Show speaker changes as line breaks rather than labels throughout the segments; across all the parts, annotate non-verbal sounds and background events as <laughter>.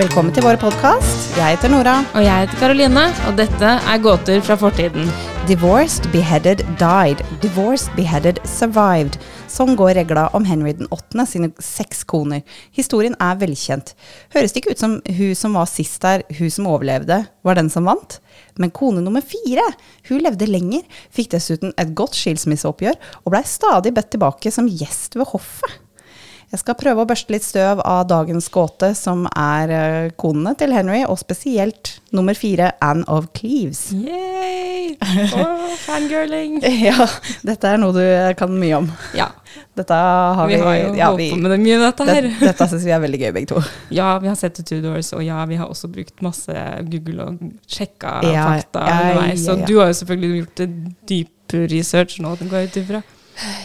Velkommen til vår podkast. Jeg heter Nora.
Og jeg heter Karoline, og dette er gåter fra fortiden.
Divorced, beheaded, died. Divorced, beheaded, survived. Sånn går regla om Henry den 8. sine seks koner. Historien er velkjent. Høres det ikke ut som hun som var sist der, hun som overlevde, var den som vant? Men kone nummer fire, hun levde lenger, fikk dessuten et godt skilsmisseoppgjør, og blei stadig bedt tilbake som gjest ved hoffet. Jeg skal prøve å børste litt støv av dagens gåte, som er uh, konene til Henry, og spesielt nummer fire, Anne of Cleves.
Yay! <laughs> Oh, fangirling. <laughs>
ja, dette er noe du kan mye om.
Ja.
Dette har vi,
Vi har jo
ja,
holdt på med det mye, dette her.
det, <laughs> Dette syns vi er veldig gøy, begge to.
Ja, vi har sett The Tudors, og ja, vi har også brukt masse Google og sjekka
Ja,
fakta underveis.
ja, ja, så
du har jo selvfølgelig gjort dyp research nå, den går ut ifra.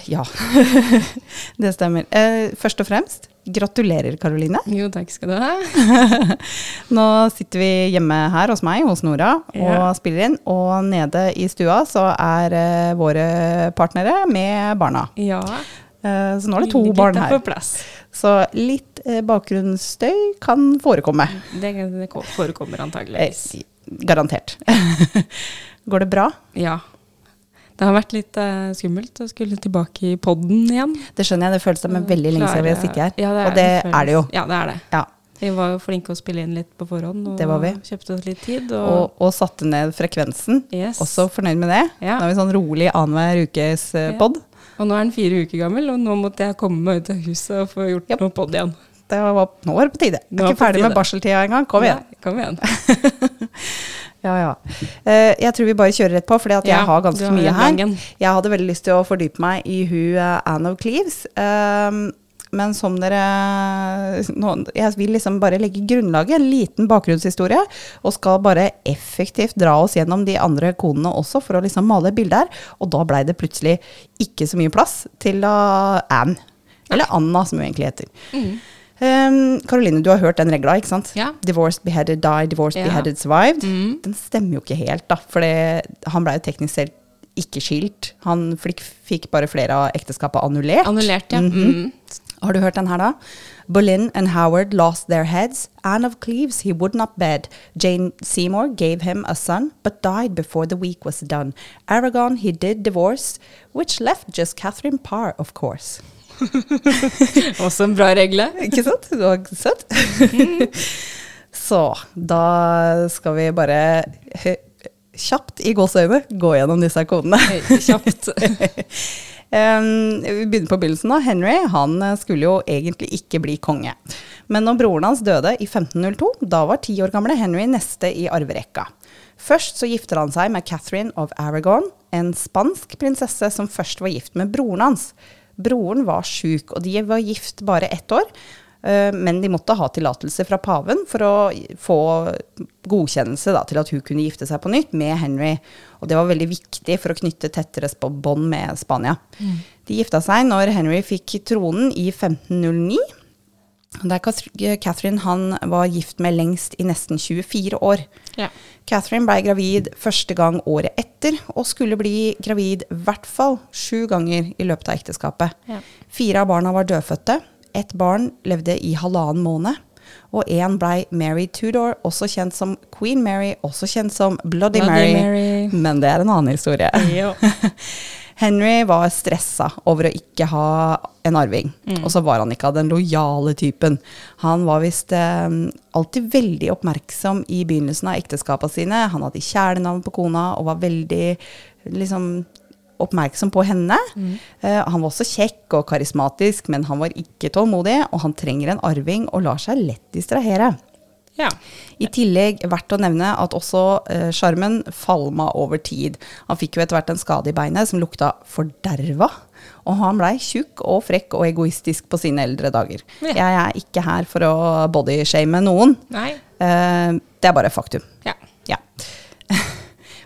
Ja, <laughs> det stemmer. Eh, først og fremst, gratulerer, Karoline.
Jo, takk skal du ha. <laughs>
Nå sitter vi hjemme her hos meg, hos Nora, og
Ja.
spiller inn. Og nede i stua så er eh, våre partnere med barna.
Ja.
Eh, så nå er det to
litt
barn her. Så litt eh, bakgrunnsstøy kan forekomme.
Det, det forekommer antageligvis.
Eh, garantert. <laughs> Går det bra?
Ja. Det har vært litt uh, skummelt å skulle tilbake i podden igjen.
Det skjønner jeg, det føles som en veldig lenge siden vi har sittet her.
Ja,
og det
føles-
er det jo.
Ja, det er det.
Ja.
Vi var jo flinke å spille inn litt på forhånd, og
Det var vi.
kjøpte oss litt tid. Og,
Og, og satte ned frekvensen.
yes.
Også fornøyd med det.
Ja.
Nå er vi sånn rolig annenhver ukes eh,
Ja.
pod.
og nå er den fire uker gammel, og nå måtte jeg komme meg ut av huset og få gjort
yep.
noe podd igjen.
Det var, nå var det på tide. Jeg er ikke ferdig med barseltida engang. Kom igjen.
Nei, kom igjen. <laughs>
Ja, ja. Eh, jeg tror vi bare kjører rett på, for jeg
Ja,
har ganske
har
mye her. Jeg hadde veldig lyst til å fordype meg i hun eh, Anne of Cleves. ehm, men som dere Jeg vil liksom bare legge grunnlaget, en liten bakgrunnshistorie, og skal bare effektivt dra oss gjennom de andre konene også, for å liksom male et bilde her. Og da blei det plutselig ikke så mye plass til Anne. Eller Anna, som hun egentlig heter.
Mm.
Ehm, um, du har hørt den regla, ikke sant?
Ja.
Divorced, beheaded, died, divorced,
Ja.
beheaded, survived.
Mm.
Den stemmer jo ikke helt, da. For han blei jo teknisk sett ikke skilt. Han fikk bare flere av ekteskapet annullert.
Annullert, ja.
Mhm.
Mm.
Har du hørt den her, da? Boleyn and Howard lost their heads. Anne of Cleves he would not bed. Jane Seymour gave him a son, but died before the week was done. Aragon he did divorce, which left just Catherine Parr, of course. <laughs>
Også en bra regle.
Ikke sant? Du var søt. <laughs> Så da skal vi bare kjapt i gåseøyne gå gjennom disse kodene.
Kjapt. <laughs>
Um, vi begynner på begynnelsen. da. Henry han eh, skulle jo egentlig ikke bli konge. Men når broren hans døde i 1502, da var ti år gamle Henry neste i arverekka. Først så gifter han seg med Catherine of Aragon, en spansk prinsesse som først var gift med broren hans. Broren var sjuk, og de var gift bare ett år. eh, Men de måtte ha tillatelse fra paven for å få godkjennelse da, til at hun kunne gifte seg på nytt med Henry. Og det var veldig viktig for å knytte tettere bånd med Spania. De gifta seg når Henry fikk tronen i 1509. Der er Catherine han var gift med lengst i nesten 24 år.
Ja.
Catherine ble gravid første gang året etter, og skulle bli gravid i hvert fall sju ganger i løpet av ekteskapet.
Ja.
Fire av barna var dødfødte. Ett barn levde i halvannen måned. Og én blei Mary Tudor, også kjent som Queen Mary, også kjent som Bloody,
Bloody
Mary.
Mary.
Men det er en annen historie.
Jo. <laughs>
Henry var stressa over å ikke ha en arving. Og så var han ikke av den lojale typen. Han var visst eh, alltid veldig oppmerksom i begynnelsen av ekteskapene sine. Han hadde kjælenavn på kona og var veldig liksom oppmerksom på henne. Eh, han var også kjekk og karismatisk, men han var ikke tålmodig, og han trenger en arving og lar seg lett distrahere.
Ja.
I tillegg verdt å nevne at også eh, sjarmen falma over tid. Han fikk jo etter hvert en skade i beinet som lukta forderva. Og han blei tjukk og frekk og egoistisk på sine eldre dager.
Ja.
Jeg er ikke her for å bodyshame noen.
Nei.
Eh, det er bare faktum.
Ja.
Ja. <laughs>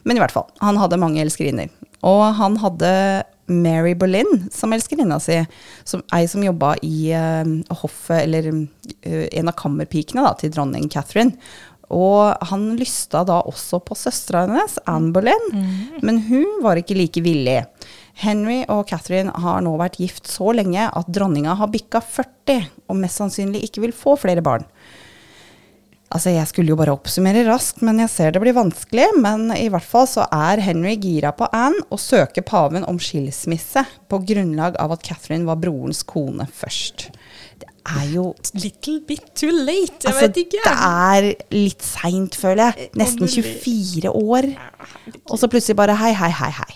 Men i hvert fall, han hadde mange elskerinner. Og han hadde Mary Boleyn som elskerinna si, som, ei som jobba i uh, hoffet, eller uh, en av kammerpikene da, til dronning Catherine. Og han lysta da også på søstera hennes, Anne Boleyn, men hun var ikke like villig. Henry og Catherine har nå vært gift så lenge at dronninga har bikka 40, og mest sannsynlig ikke vil få flere barn. Altså, jeg skulle jo bare oppsummere raskt, men jeg ser det blir vanskelig. Men i hvert fall så er Henry gira på Anne og søker paven om skilsmisse på grunnlag av at Catherine var brorens kone først. Det er jo
Little bit too late, jeg
Altså,
vet ikke.
det er litt seint, føler jeg. Nesten 24 år. Og så plutselig bare hei, hei, hei, hei.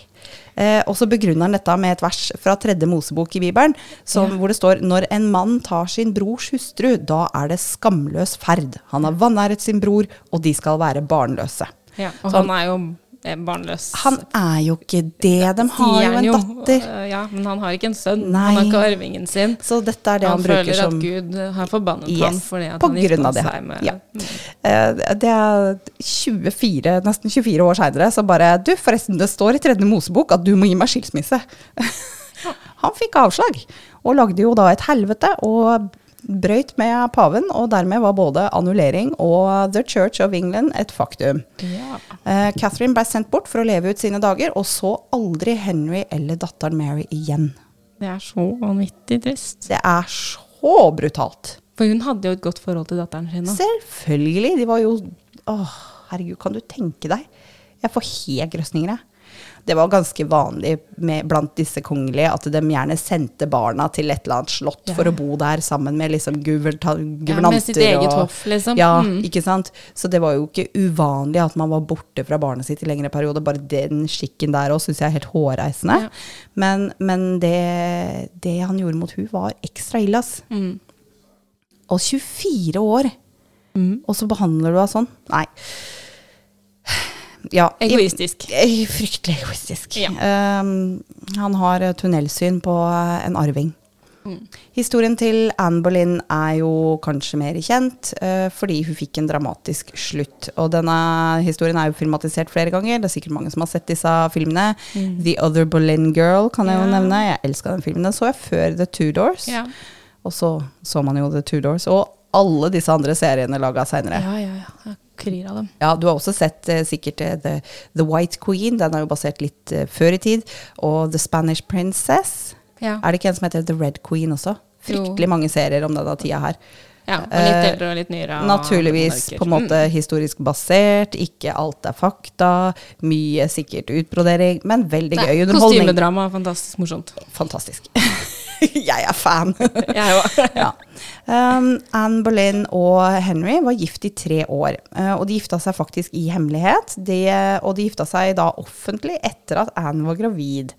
Eh, og så begrunner han dette med et vers fra tredje Mosebok i Bibelen, som, hvor det står når en mann tar sin brors hustru, da er det skamløs ferd. Han har vanæret sin bror, og de skal være barnløse.
Ja, og
Så
han er jo barnløs.
Han er jo ikke det. De har jo en datter.
øh, Ja, men han har ikke en sønn.
Nei.
Han har ikke arvingen sin.
Så dette er det han,
han,
bruker
føler at Gud har forbannet
Yes,
ham fordi at
på
han gikk
av
seg med
Ja. Eh, Det er 24, nesten 24 år seinere, så bare Du, forresten, det står i tredje Mosebok at du må gi meg skilsmisse. <laughs> Han fikk avslag, og lagde jo da et helvete og brøyt med paven, og dermed var både annullering og The Church of England et faktum.
Ja.
Eh, Catherine ble sendt bort for å leve ut sine dager, og så aldri Henry eller datteren Mary igjen.
Det er så vanvittig trist.
Det er så brutalt.
For hun hadde jo et godt forhold til datteren sin. Også.
Selvfølgelig. De var jo Åh, herregud, kan du tenke deg? Jeg får helt grøsninger, jeg. Det var ganske vanlig med, blant disse kongelige at de gjerne sendte barna til et eller annet slott
Ja.
for å bo der sammen med liksom guverta-
Ja,
guvernanter.
med sitt eget
og-
hoff, liksom.
Ja,
Mm.
ikke sant. Så det var jo ikke uvanlig at man var borte fra barnet sitt i lengre periode. Bare den skikken der òg syns jeg er helt hårreisende.
Ja.
Men, men det, det han gjorde mot hun var ekstra ille, ass.
Mm.
Og 24 år,
Mm.
og så behandler du henne sånn? Nei. Ja,
Egoistisk.
eh, Fryktelig egoistisk.
Ja.
Um, han har eh, tunnelsyn på eh, en arving.
Mm.
Historien til Anne Boleyn er jo kanskje mer kjent, uh, fordi hun fikk en dramatisk slutt. Og denne historien er jo filmatisert flere ganger. Det er sikkert mange som har sett disse filmene. The Other Boleyn Girl kan jeg jo
Mm.
Nevne. Jeg elska den filmen. Den så jeg før The Tudors.
Ja.
Og så så man jo The Two Doors. Og alle disse andre seriene laga seinere.
ja, ja, ja. Kryr av dem.
Ja, du har også sett eh, sikkert eh, The, The White Queen, den er jo basert litt eh, før i tid. Og The Spanish Princess.
Ja.
Er det ikke en som heter The Red Queen også? Fryktelig mange serier om denne tida her.
ja og litt
Eh,
eldre og litt nyere. og
Naturligvis på en måte historisk basert, ikke alt er fakta. Mye sikkert utbrodering, men veldig
Nei,
gøy underholdning.
Kostymedrama, fantastisk morsomt.
Fantastisk. <laughs> Jeg er fan. <laughs>
Jeg òg. <laughs>
ja. Um, Anne Boleyn og Henry var gift i tre år, uh, og de gifta seg faktisk i hemmelighet. De, og de gifta seg da offentlig etter at Anne var gravid.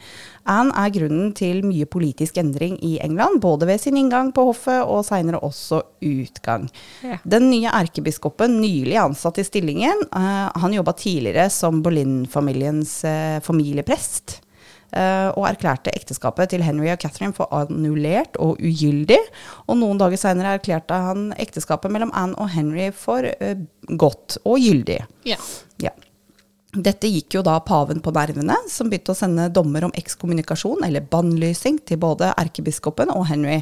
Anne er grunnen til mye politisk endring i England, både ved sin inngang på hoffet og seinere også utgang.
Ja.
Den nye erkebiskopen, nylig ansatt i stillingen, uh, han jobba tidligere som Boleyn-familiens uh, familieprest. Eh, og erklærte ekteskapet til Henry og Catherine for annullert og ugyldig. Og noen dager seinere erklærte han ekteskapet mellom Anne og Henry for eh, godt og gyldig.
Ja.
Ja. Dette gikk jo da paven på nervene, som begynte å sende dommer om ekskommunikasjon, eller bannlysing, til både erkebiskopen og Henry.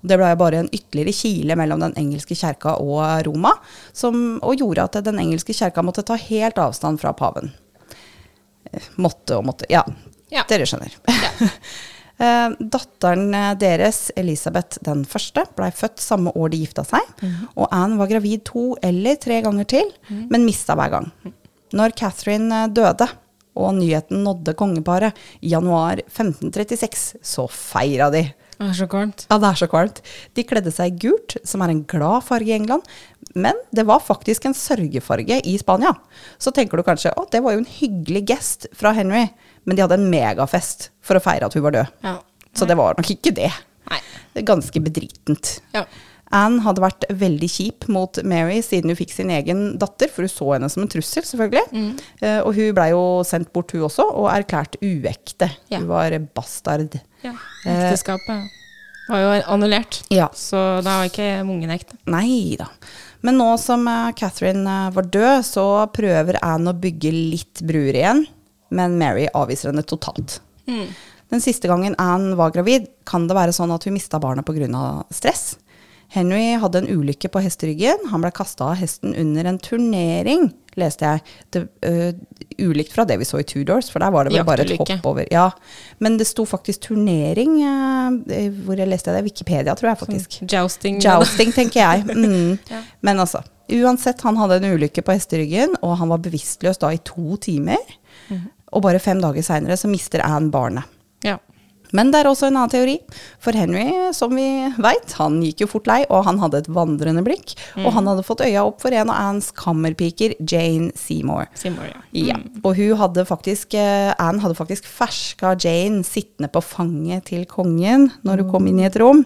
Det ble bare en ytterligere kile mellom den engelske kjerka og Roma, som, og gjorde at den engelske kjerka måtte ta helt avstand fra paven. Eh, Måtte og måtte, ja.
Ja.
Dere skjønner. Ja. <laughs> datteren eh, deres, Elisabeth den første, blei født samme år de gifta seg. Og Anne var gravid to eller tre ganger til, men mista hver gang. Når Catherine eh, døde, og nyheten nådde kongeparet i januar 1536, så feira de.
Det er så kvalmt.
Ja, det er så kvalmt. De kledde seg i gult, som er en glad farge i England. Men det var faktisk en sørgefarge i Spania. Så tenker du kanskje å, det var jo en hyggelig gest fra Henry. Men de hadde en megafest for å feire at hun var død.
Ja.
Så det var nok ikke det.
Nei.
Det ganske bedritent.
Ja.
Anne hadde vært veldig kjip mot Mary siden hun fikk sin egen datter, for hun så henne som en trussel, selvfølgelig.
Mm.
Eh, og hun blei jo sendt bort, hun også, og erklært uekte.
Ja.
Hun var bastard.
ja. Ekteskapet var jo annullert.
Ja.
Så da var ikke ungen ekte.
Nei da. Men nå som eh, Catherine eh, var død, så prøver Anne å bygge litt bruer igjen. Men Mary avviser henne totalt. Den siste gangen Anne var gravid, kan det være sånn at hun mista barnet pga. stress. Henry hadde en ulykke på hesteryggen. Han ble kasta av hesten under en turnering, leste jeg. Det, uh, ulikt fra det vi så i Tudors, for der var det vel bare et hopp over. Ja, Men det sto faktisk turnering, uh, hvor jeg leste det. Wikipedia, tror jeg faktisk.
Jousting.
Jousting, tenker jeg. <laughs> Mm.
Ja.
Men altså, uansett, han hadde en ulykke på hesteryggen, og han var bevisstløs da i to timer. Og bare fem dager seinere så mister Anne barnet.
Ja.
Men det er også en annen teori. For Henry, som vi veit, han gikk jo fort lei, og han hadde et vandrende blikk. Og han hadde fått øya opp for en av Annes kammerpiker, Jane Seymour.
Seymour, ja.
Ja, og hun hadde faktisk, eh, Anne hadde faktisk ferska Jane sittende på fanget til kongen når hun kom inn i et rom.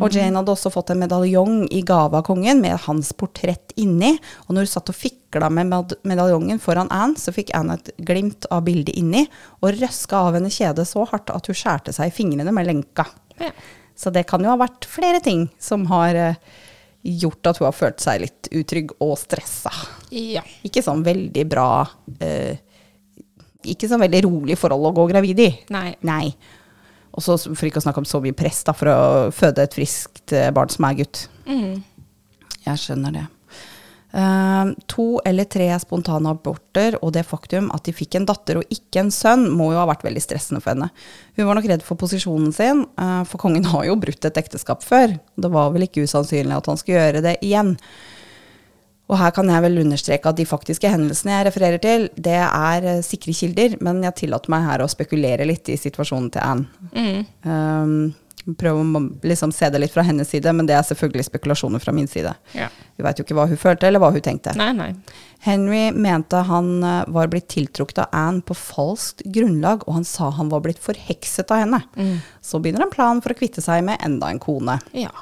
Og Jane hadde også fått en medaljong i gave av kongen med hans portrett inni. Og når hun satt og fikla med med- medaljongen foran Anne, så fikk Anne et glimt av bildet inni, og røska av henne kjedet så hardt at hun skjærte seg i fingrene med lenka.
Ja.
Så det kan jo ha vært flere ting som har eh, gjort at hun har følt seg litt utrygg og stressa
ja.
ikke sånn veldig bra eh, Ikke sånn veldig rolig forhold å gå gravid i.
Nei.
Nei. Og så for ikke å snakke om så mye press da, for å føde et friskt eh, barn som er gutt.
Mm.
Jeg skjønner det. Eh, to eller tre spontane aborter og det faktum at de fikk en datter og ikke en sønn, må jo ha vært veldig stressende for henne. Hun var nok redd for posisjonen sin, eh, for kongen har jo brutt et ekteskap før. Det var vel ikke usannsynlig at han skulle gjøre det igjen. Og her kan jeg vel understreke at de faktiske hendelsene jeg refererer til, det er eh, sikre kilder, men jeg tillater meg her å spekulere litt i situasjonen til Anne.
Mm.
Um, prøve å liksom se det litt fra hennes side, men det er selvfølgelig spekulasjoner fra min side.
Ja.
Vi veit jo ikke hva hun følte, eller hva hun tenkte.
Nei, nei.
Henry mente han eh, var blitt tiltrukket av Anne på falskt grunnlag, og han sa han var blitt forhekset av henne.
Mm.
Så begynner en plan for å kvitte seg med enda en kone.
Ja.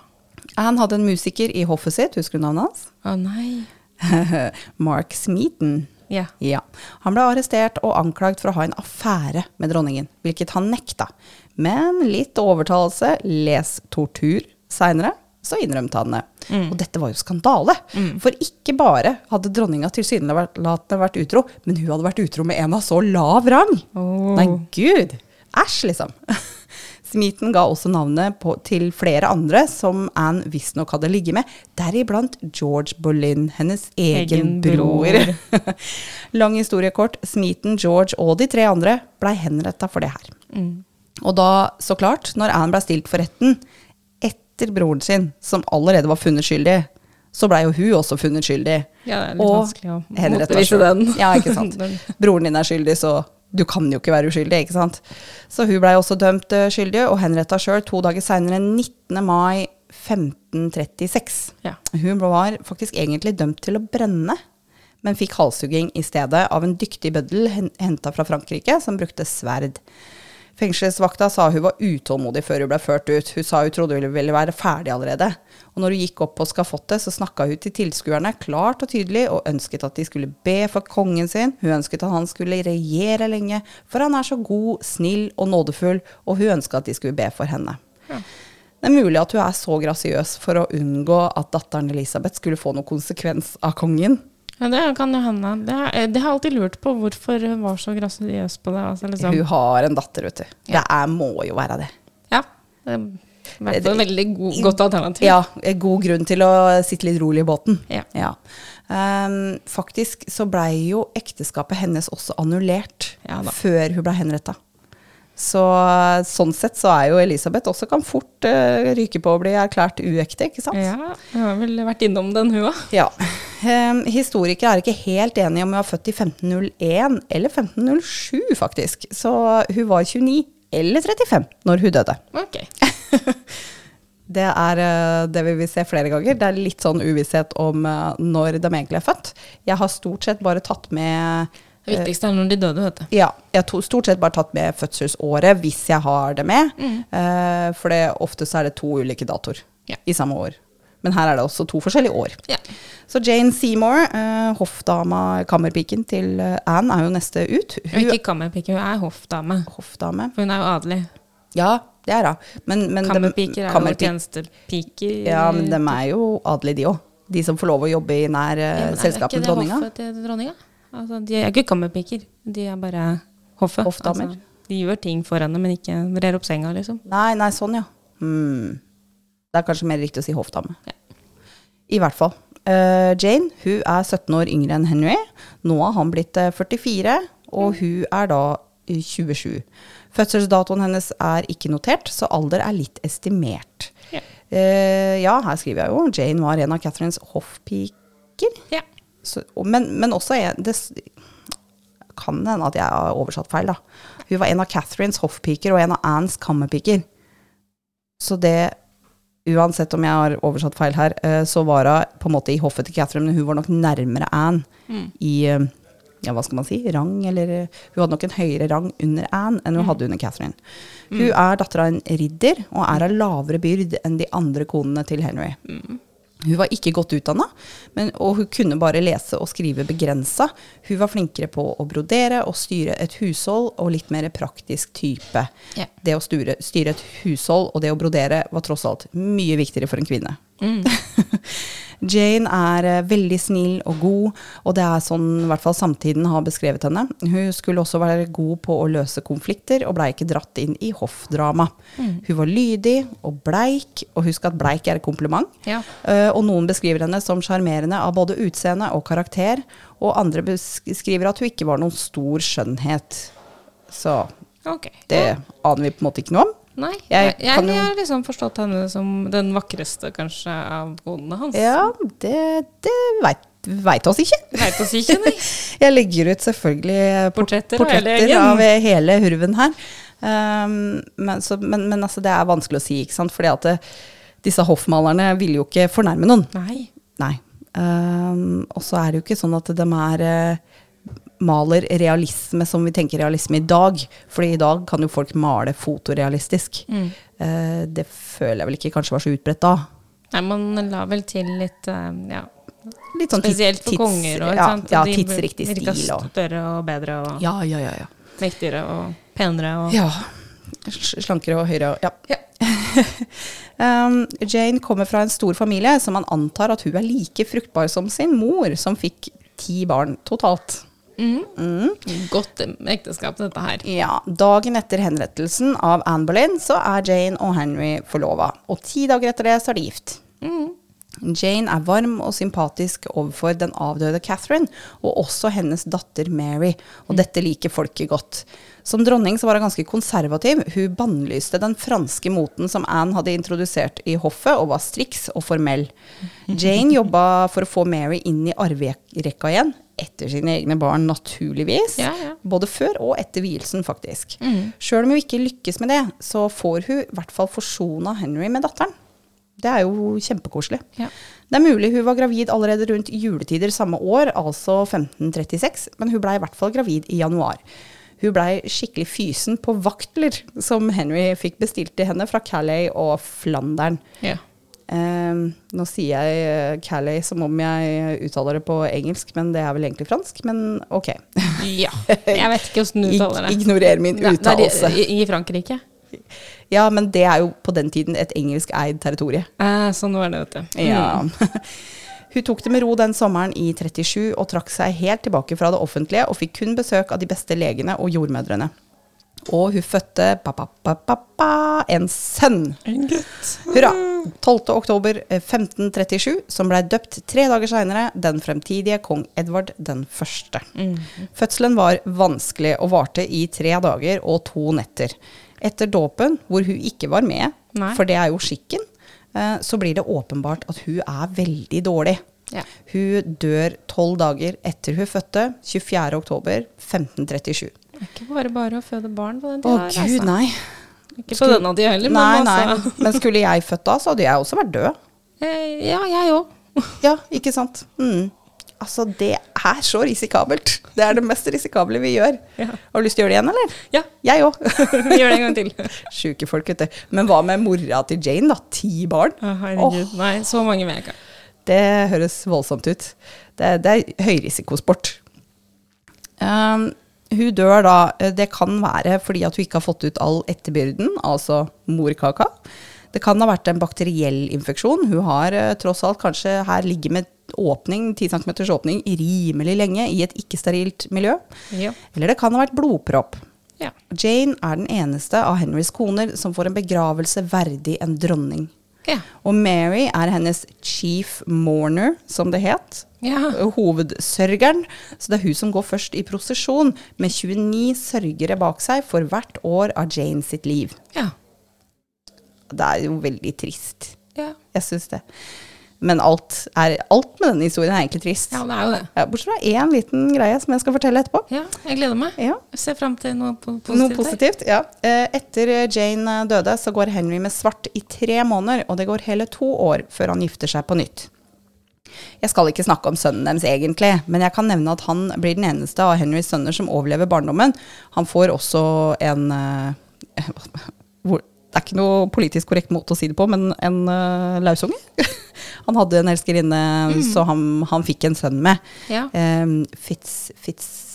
Anne hadde en musiker i hoffet sitt, husker du navnet hans?
Å nei. <laughs>
Mark Smeaton.
Ja.
Ja. Han ble arrestert og anklagd for å ha en affære med dronningen, hvilket han nekta. Men litt overtalelse, les tortur, seinere så innrømte han det. Og dette var jo skandale. For ikke bare hadde dronninga tilsynelatende vært utro, men hun hadde vært utro med en av så lav rang.
Oh.
Nei, gud! Æsj, liksom. <laughs> Smeaton ga også navnet på, til flere andre som Anne visstnok hadde ligget med, deriblant George Boleyn, hennes egen,
Egen
bror.
bror. <laughs>
Lang historiekort. Smiten, George og de tre andre blei henretta for det her.
Mm.
Og da, så klart, når Anne blei stilt for retten etter broren sin, som allerede var funnet skyldig, så blei jo hun også funnet skyldig.
Ja, det er litt
og
vanskelig å
selv.
den.
Ja, ikke sant. <laughs> Broren din er skyldig, så du kan jo ikke være uskyldig, ikke sant. Så hun blei også dømt eh, skyldig, og henretta sjøl to dager seinere, 19. mai 1536.
Ja.
Hun var faktisk egentlig dømt til å brenne, men fikk halshugging i stedet av en dyktig bøddel henta fra Frankrike, som brukte sverd. Fengselsvakta sa hun var utålmodig før hun ble ført ut. Hun sa hun trodde hun ville være ferdig allerede. Og når hun gikk opp på skafottet, så snakka hun til tilskuerne klart og tydelig og ønsket at de skulle be for kongen sin. Hun ønsket at han skulle regjere lenge, for han er så god, snill og nådefull, og hun ønska at de skulle be for henne.
Ja.
Det er mulig at hun er så grasiøs for å unngå at datteren Elisabeth skulle få noen konsekvens av kongen.
Ja, det kan jo hende. Det, har- det har jeg alltid lurt på hvorfor hun var så grasiøs på det. Altså, liksom.
Hun har en datter, vet du. Det er, må jo være det.
Ja. Det har vært et veldig god, godt alternativ.
Ja, god grunn til å sitte litt rolig i båten.
Ja.
Ehm, faktisk så blei jo ekteskapet hennes også annullert
Ja
før hun blei henretta. Så sånn sett så er jo Elisabeth også kan fort uh, ryke på å bli erklært uekte, ikke sant?
Ja, hun har vel vært innom den, hun òg.
Ja. Ehm, historikere er ikke helt enige om hun var født i 1501 eller 1507, faktisk. Så hun var 29 eller 35 når hun døde.
Ok. <laughs>
Det er eh, det vi vil se flere ganger. Det er litt sånn uvisshet om eh, når de egentlig er født. Jeg har stort sett bare tatt med
Det viktigste er når de døde, vet du.
Ja, jeg har stort sett bare tatt med fødselsåret hvis jeg har det med. Mm. for det, ofte så er det to ulike datoer
Ja.
i samme år. Men her er det også to forskjellige år.
Ja.
Så Jane Seymour, eh, hoffdama, kammerpiken til eh, Anne, er jo neste ut.
Hun ikke kammerpike, hun er hoffdame.
hoffdame.
For hun er jo adelig.
Ja, det er hun. Men, men
Kammerpiker er jo tjenestepiker.
Ja, men de er jo adelige, de òg. De som får lov å jobbe i nær eh,
Ja, selskapet
selskap dronninga.
Er ikke det hoffet til dronninga? Altså, de er ikke kammerpiker, de er bare hoffet.
Hoffdamer.
Altså, de gjør ting for henne, men ikke rer opp senga, liksom.
Nei, nei, sånn, ja. Hmm. Det er kanskje mer riktig å si hoffdame.
Ja.
I hvert fall. Uh, Jane hun er 17 år yngre enn Henry. Nå har han blitt eh, 44, og hun er da eh, 27. Fødselsdatoen hennes er ikke notert, så alder er litt estimert.
Ja.
uh, ja, her skriver jeg jo. Jane var en av Catherines hoffpiker.
Ja.
Så, men, men også en, det kan hende at jeg har oversatt feil, da. Hun var en av Catherines hoffpiker og en av Annes kammerpiker. Så det Uansett om jeg har oversatt feil her, eh, så var hun på en måte i hoffet til Catherine, men hun var nok nærmere Anne
Mm.
i eh, ja, hva skal man si, rang, eller eh, Hun hadde nok en høyere rang under Anne enn hun hadde under Catherine. Hun er datter av en ridder og er av lavere byrd enn de andre konene til Henry. Hun var ikke godt utdanna, og hun kunne bare lese og skrive begrensa. Hun var flinkere på å brodere og styre et hushold og litt mer praktisk type.
Ja.
Det å styre, styre et hushold og det å brodere var tross alt mye viktigere for en kvinne. <laughs> Jane er eh, veldig snill og god, og det er sånn i hvert fall samtiden har beskrevet henne. Hun skulle også være god på å løse konflikter, og blei ikke dratt inn i hoffdrama. Hun var lydig og bleik, og husk at bleik er et kompliment.
Ja.
Eh, og noen beskriver henne som sjarmerende av både utseende og karakter, og andre beskriver at hun ikke var noen stor skjønnhet. Så
okay.
det aner vi på en måte ikke noe om.
Nei,
Jeg
jeg, jeg, jeg har liksom forstått henne som den vakreste, kanskje, av konene hans.
Ja, det, det veit, veit oss ikke.
Veit oss ikke, nei. <laughs>
Jeg legger ut selvfølgelig port-
Portretter
portretter av hele hurven her. Um, men, så, men, men altså, det er vanskelig å si, ikke sant. Fordi at det, disse hoffmalerne ville jo ikke fornærme noen.
Nei.
Nei. Um, og så er det jo ikke sånn at de er eh, maler realisme som vi tenker realisme i dag. Fordi i dag kan jo folk male fotorealistisk.
Mm.
Eh, det føler jeg vel ikke kanskje var så utbredt da.
Nei, man la vel til litt uh, ja,
Litt sånn
Spesielt for
tids-
konger. Og,
ja, ja, tidsriktig stil. De Og,
større og bedre og
ja, ja, ja, ja.
mektigere og penere. Og,
Ja. Slankere og høyere. og- Ja. <laughs> um, Jane kommer fra en stor familie, så man antar at hun er like fruktbar som sin mor, som fikk ti barn totalt.
Mhm. Godt ekteskap, dette her.
Ja, Dagen etter henrettelsen av Anne Boleyn så er Jane og Henry forlova. Og ti dager etter det så er de gift. Jane er varm og sympatisk overfor den avdøde Catherine, og også hennes datter Mary, og dette liker folket godt. Som dronning så var hun ganske konservativ. Hun bannlyste den franske moten som Anne hadde introdusert i hoffet, og var striks og formell. <laughs> Jane jobba for å få Mary inn i arverekka igjen, etter sine egne barn, naturligvis.
Ja, ja.
Både før og etter vielsen, faktisk. Sjøl om hun ikke lykkes med det, så får hun i hvert fall forsona Henry med datteren. Det er jo kjempekoselig.
Ja.
Det er mulig hun var gravid allerede rundt juletider samme år, altså 1536, men hun blei i hvert fall gravid i januar. Hun blei skikkelig fysen på vaktler som Henry fikk bestilt til henne fra Calais og Flandern.
Ja.
Eh, nå sier jeg eh, Calais som om jeg uttaler det på engelsk, men det er vel egentlig fransk. Men ok.
ja. Jeg vet ikke hvordan du uttaler det.
Ig ignorer min uttalelse.
i, I Frankrike.
Ja, men det er jo på den tiden et engelskeid territorie.
Eh, sånn var det, vet du.
Ja. <laughs> Hun tok det med ro den sommeren i 37 og trakk seg helt tilbake fra det offentlige og fikk kun besøk av de beste legene og jordmødrene. Og hun fødte ba, ba, ba, en sønn.
En gutt.
Hurra! 12. oktober eh, 1537, som blei døpt tre dager seinere, den fremtidige kong Edvard den første. Fødselen var vanskelig og varte i tre dager og to netter. Etter dåpen, hvor hun ikke var med,
Nei.
for det er jo skikken, eh, så blir det åpenbart at hun er veldig dårlig.
Ja.
Hun dør tolv dager etter hun fødte, 24. oktober 1537.
Det er ikke bare bare å føde barn på den
Å
tida. her,
gud,
altså.
nei.
Ikke på denne tida heller, men
Nei,
altså.
nei. Men skulle jeg født da, så hadde jeg også vært død.
Eh, Ja, jeg òg.
Ja, ikke sant? Mm. Altså, det er så risikabelt. Det er det mest risikable vi gjør.
Ja.
Har du lyst til å gjøre det igjen, eller?
Ja,
Jeg òg. <laughs>
gjør det en gang til. <laughs>
Sjuke folk, vet du. Men hva med mora til Jane, da? Ti barn?
Å, herregud. Nei, så mange vil jeg ikke.
Det høres voldsomt ut. Det, det er høyrisikosport. Um, hun dør da, eh, det kan være fordi at hun ikke har fått ut all etterbyrden, altså morkaka. Det kan ha vært en bakteriell infeksjon. Hun har eh, tross alt kanskje her ligget med åpning, 10 cm åpning rimelig lenge i et ikke-sterilt miljø.
Ja.
Eller det kan ha vært blodpropp.
ja.
Jane er den eneste av Henrys koner som får en begravelse verdig en dronning.
Ja.
Og Mary er hennes chief mourner, som det het.
ja.
Hovedsørgeren. Så det er hun som går først i prosesjon, med 29 sørgere bak seg for hvert år av Jane sitt liv.
ja.
Det er jo veldig trist.
ja.
Jeg syns det. Men alt, er, alt med denne historien er egentlig trist.
Ja, det er jo det.
Ja, bortsett fra én liten greie som jeg skal fortelle etterpå.
Ja, jeg gleder meg.
Ja.
Ser fram til noe po- positivt.
Noe positivt, ja. Eh, Etter Jane døde, så går Henry med svart i tre måneder, og det går hele to år før han gifter seg på nytt. Jeg skal ikke snakke om sønnen deres egentlig, men jeg kan nevne at han blir den eneste av Henrys sønner som overlever barndommen. Han får også en eh, <laughs> Det er ikke noe politisk korrekt måte å si det på, men en uh, lausunge. <laughs> han hadde en elskerinne, så han, han fikk en sønn med.
Ja.
Um, Fitz, Fitz,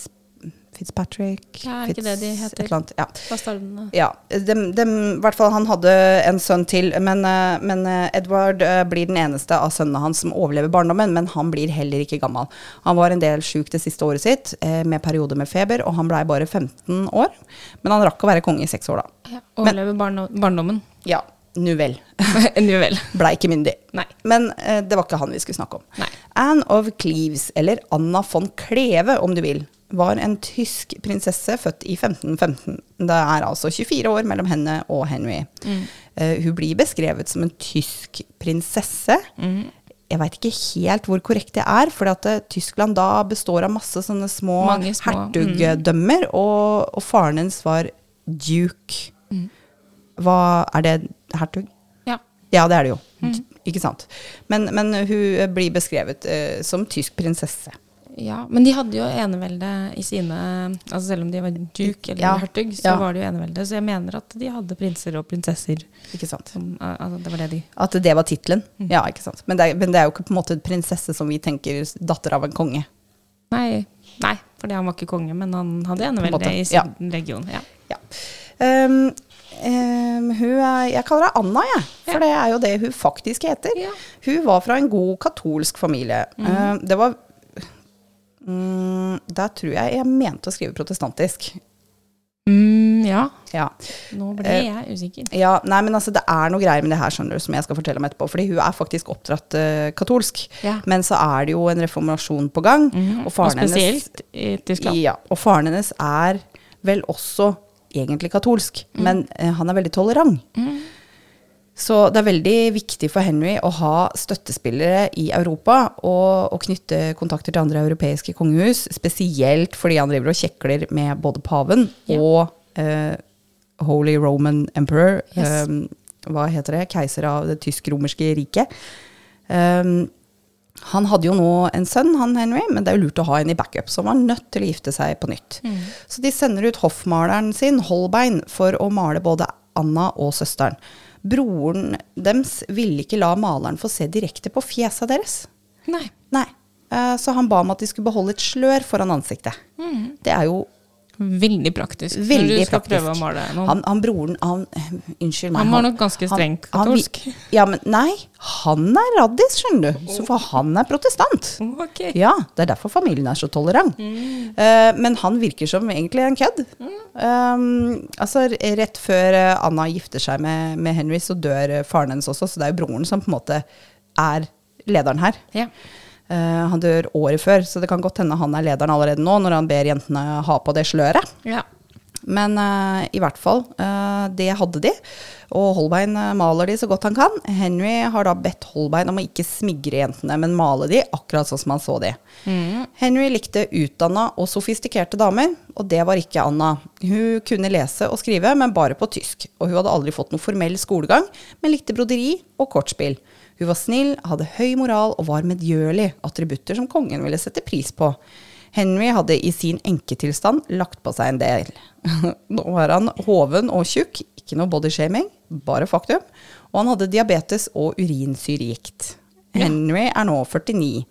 Fitzpatrick
Ja, er det ikke det de heter?
Et eller annet, ja.
Bastardene.
Ja, dem, dem, hvert fall han hadde en sønn til, men, eh, men eh, Edward eh, blir den eneste av sønnene hans som overlever barndommen, men han blir heller ikke gammel. Han var en del sjuk det siste året sitt, med perioder med feber, og han blei bare 15 år. Men han rakk å være konge i seks år, da.
Ja. Overleve barndommen.
Ja, nu vel. <laughs>
Nu vel.
Blei ikke myndig.
Nei.
Men eh, det var ikke han vi skulle snakke om.
Nei.
Anne of Cleves, eller Anna von Kleve om du vil, var en tysk prinsesse født i 1515. Det er altså 24 år mellom henne og Henry. Eh, hun blir beskrevet som en tysk prinsesse. Jeg veit ikke helt hvor korrekt det er, for at eh, Tyskland da består av masse sånne små,
små,
hertugdømmer, og, og faren hennes var duke. Hva er det? Hertug?
Ja.
Ja, det er det jo. Ikke sant. Men, men hun blir beskrevet eh, som tysk prinsesse.
ja. Men de hadde jo enevelde i sine Altså selv om de var duke eller
Ja.
hertug, så
Ja.
var det jo enevelde. Så jeg mener at de hadde prinser og prinsesser.
Ikke sant?
Som, altså, det var det de
At det var tittelen. Ja, ikke sant. Men det, men det er jo ikke på en måte prinsesse som vi tenker datter av en konge.
Nei, nei fordi han var ikke konge, men han hadde
enevelde
enevelde i
ja.
region. Ja.
Ja. Um, um, hun er, jeg kaller henne Anna, jeg. For det er jo det hun faktisk heter.
Ja.
Hun var fra en god katolsk familie. Uh, det var um, Der tror jeg jeg mente å skrive protestantisk.
Mm, ja.
Ja.
Nå ble
Eh,
jeg usikker.
Ja, nei, men altså, det er noe greier med det her, skjønner du, som jeg skal fortelle om etterpå. Fordi hun er faktisk oppdratt uh, katolsk.
Ja.
Men så er det jo en reformasjon på gang.
Mhm.
Og
Og
faren hennes
spesielt i Tyskland.
Ja, og faren hennes er vel også egentlig katolsk, men eh, han er veldig tolerant.
Mm.
Så det er veldig viktig for Henry å ha støttespillere i Europa og, og knytte kontakter til andre europeiske kongehus, spesielt fordi han driver og kjekler med både paven
Ja.
og eh, Holy Roman Emperor,
Yes.
eh, hva heter det, keiser av det tysk-romerske riket. Um, han hadde jo nå en sønn, han Henry, men det er jo lurt å ha en i backup, så han var nødt til å gifte seg på nytt.
Mm.
Så de sender ut hoffmaleren sin, Holbein, for å male både Anna og søsteren. Broren deres ville ikke la maleren få se direkte på fjesa deres.
Nei.
Nei. Eh, Så han ba om at de skulle beholde et slør foran ansiktet.
Mm.
Det er jo
Veldig praktisk
Veldig
når du skal
praktisk.
prøve å male noen.
han, han broren han, Unnskyld meg.
Han var nok ganske strengt
han ja, men nei. Han er raddis, skjønner du. Så for han er protestant.
Ok.
Ja, det er derfor familien er så tolerant. Eh, men han virker som egentlig en kødd. Um, altså, rett før eh, Anna gifter seg med, med Henry, så dør eh, faren hennes også, så det er jo broren som på en måte er lederen her.
Ja.
Eh, han dør året før, så det kan godt hende han er lederen allerede nå, når han ber jentene ha på det sløret.
ja.
Men uh, i hvert fall, uh, det hadde de. Og Holbein maler de så godt han kan. Henry har da bedt Holbein om å ikke smigre jentene, men male de akkurat sånn som han så de. Henry likte utdanna og sofistikerte damer, og det var ikke Anna. Hun kunne lese og skrive, men bare på tysk. Og hun hadde aldri fått noe formell skolegang, men likte broderi og kortspill. Hun var snill, hadde høy moral og var medgjørlig, attributter som kongen ville sette pris på. Henry hadde i sin enketilstand lagt på seg en del. <laughs> Nå var han hoven og tjukk, ikke noe bodyshaming, bare faktum. Og han hadde diabetes og urinsyregikt. Henry er nå 49.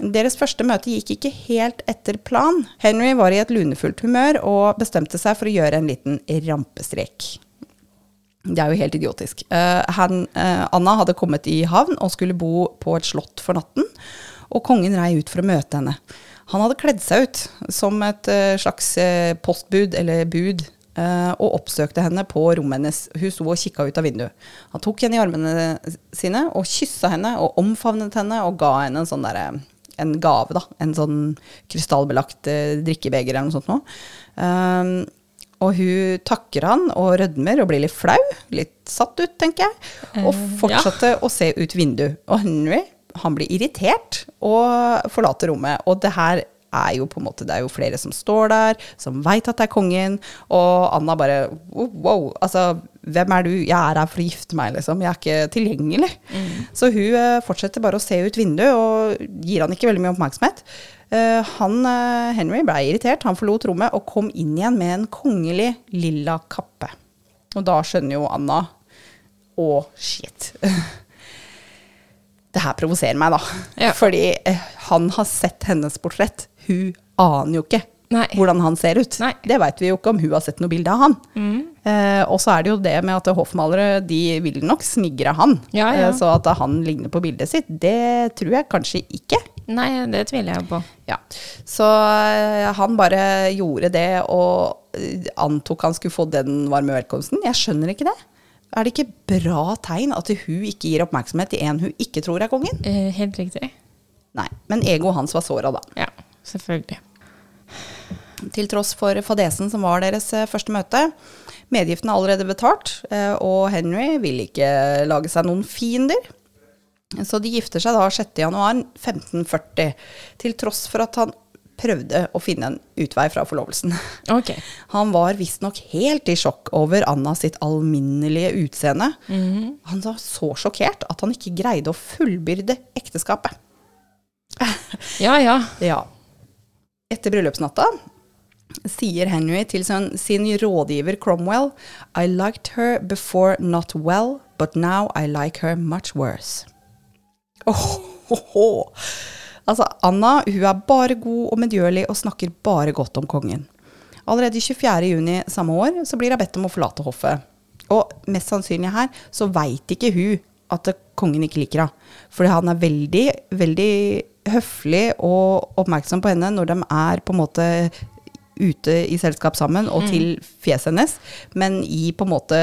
Deres første møte gikk ikke helt etter plan. Henry var i et lunefullt humør og bestemte seg for å gjøre en liten rampestrek. Det er jo helt idiotisk. Eh, han, eh, Anna hadde kommet i havn og skulle bo på et slott for natten, og kongen rei ut for å møte henne. Han hadde kledd seg ut som et eh, slags postbud eller bud, og oppsøkte henne på rommet hennes. Hun sto og kikka ut av vinduet. Han tok henne i armene sine og kyssa henne og omfavnet henne og ga henne en sånn derre en gave, da. En sånn krystallbelagt drikkebeger eller noe sånt noe. Og hun takker han og rødmer og blir litt flau. Litt satt ut, tenker jeg. Og
fortsetter
ja. å se ut vinduet. Og Henry han blir irritert og forlater rommet. Og det her er jo på en måte, det er jo flere som står der, som veit at det er kongen. Og Anna bare wow, altså hvem er du? Jeg er her for å gifte meg, liksom. Jeg er ikke tilgjengelig. Så hun eh, fortsetter bare å se ut vinduet og gir han ikke veldig mye oppmerksomhet. Eh, han, eh, Henry ble irritert, han forlot rommet og kom inn igjen med en kongelig lilla kappe. Og da skjønner jo Anna Å, shit. <laughs> Det her provoserer meg, da.
Ja.
Fordi han har sett hennes portrett. Hun aner jo ikke
Nei.
hvordan han ser ut.
Nei. Mm.
Det veit vi jo ikke om hun har sett noe bilde av han. Eh, og så er det jo det med at hoffmalere de vil nok smigre han.
Ja, ja.
Eh, så at han ligner på bildet sitt, det tror jeg kanskje ikke.
Nei, det tviler jeg på.
Ja. Så eh, han bare gjorde det og eh, antok han skulle få den varme velkomsten. Jeg skjønner ikke det. Er det ikke bra tegn at hun ikke gir oppmerksomhet til en hun ikke tror er kongen?
Eh, helt riktig.
Nei. Men egoet hans var såra, da.
Ja, selvfølgelig.
Til tross for fadesen som var deres eh, første møte. Medgiften er allerede betalt, eh, og Henry vil ikke lage seg noen fiender. Så de gifter seg da 6.1.1540, til tross for at han prøvde å finne en utvei fra forlovelsen. <laughs>
Okay.
Han var visstnok helt i sjokk over Anna sitt alminnelige utseende. Han var så sjokkert at han ikke greide å fullbyrde ekteskapet.
Ja, ja.
Ja. Etter bryllupsnatta sier Henry til sin, rådgiver Cromwell I liked her before not well, but now I like her much worse. Åh, åh, åh. Altså, Anna hun er bare god og medgjørlig og snakker bare godt om kongen. Allerede 24. juni samme år så blir hun bedt om å forlate hoffet. Og mest sannsynlig her så veit ikke hun at kongen ikke liker henne. Fordi han er veldig, veldig høflig og oppmerksom på henne når de er på en måte ute i selskap sammen og til fjeset hennes. Men i på en måte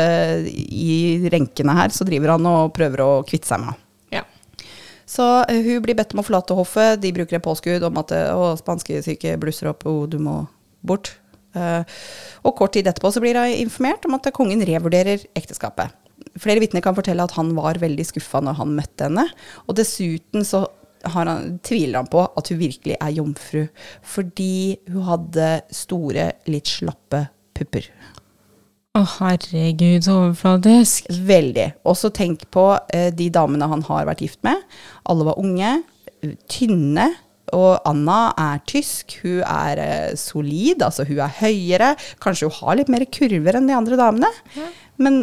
i renkene her så driver han og prøver å kvitte seg med henne. Så eh, hun blir bedt om å forlate hoffet. De bruker et påskudd om at eh, å, spanskesyke blusser opp, og du må bort. Uh, og kort tid etterpå så blir hun informert om at kongen revurderer ekteskapet. Flere vitner kan fortelle at han var veldig skuffa når han møtte henne. Og dessuten så har han, tviler han på at hun virkelig er jomfru, fordi hun hadde store, litt slappe pupper.
Å, herregud, så overfladisk.
Veldig. Og så tenk på eh, de damene han har vært gift med. Alle var unge, tynne. Og Anna er tysk. Hun er eh, solid, altså hun er høyere. Kanskje hun har litt mer kurver enn de andre damene. Men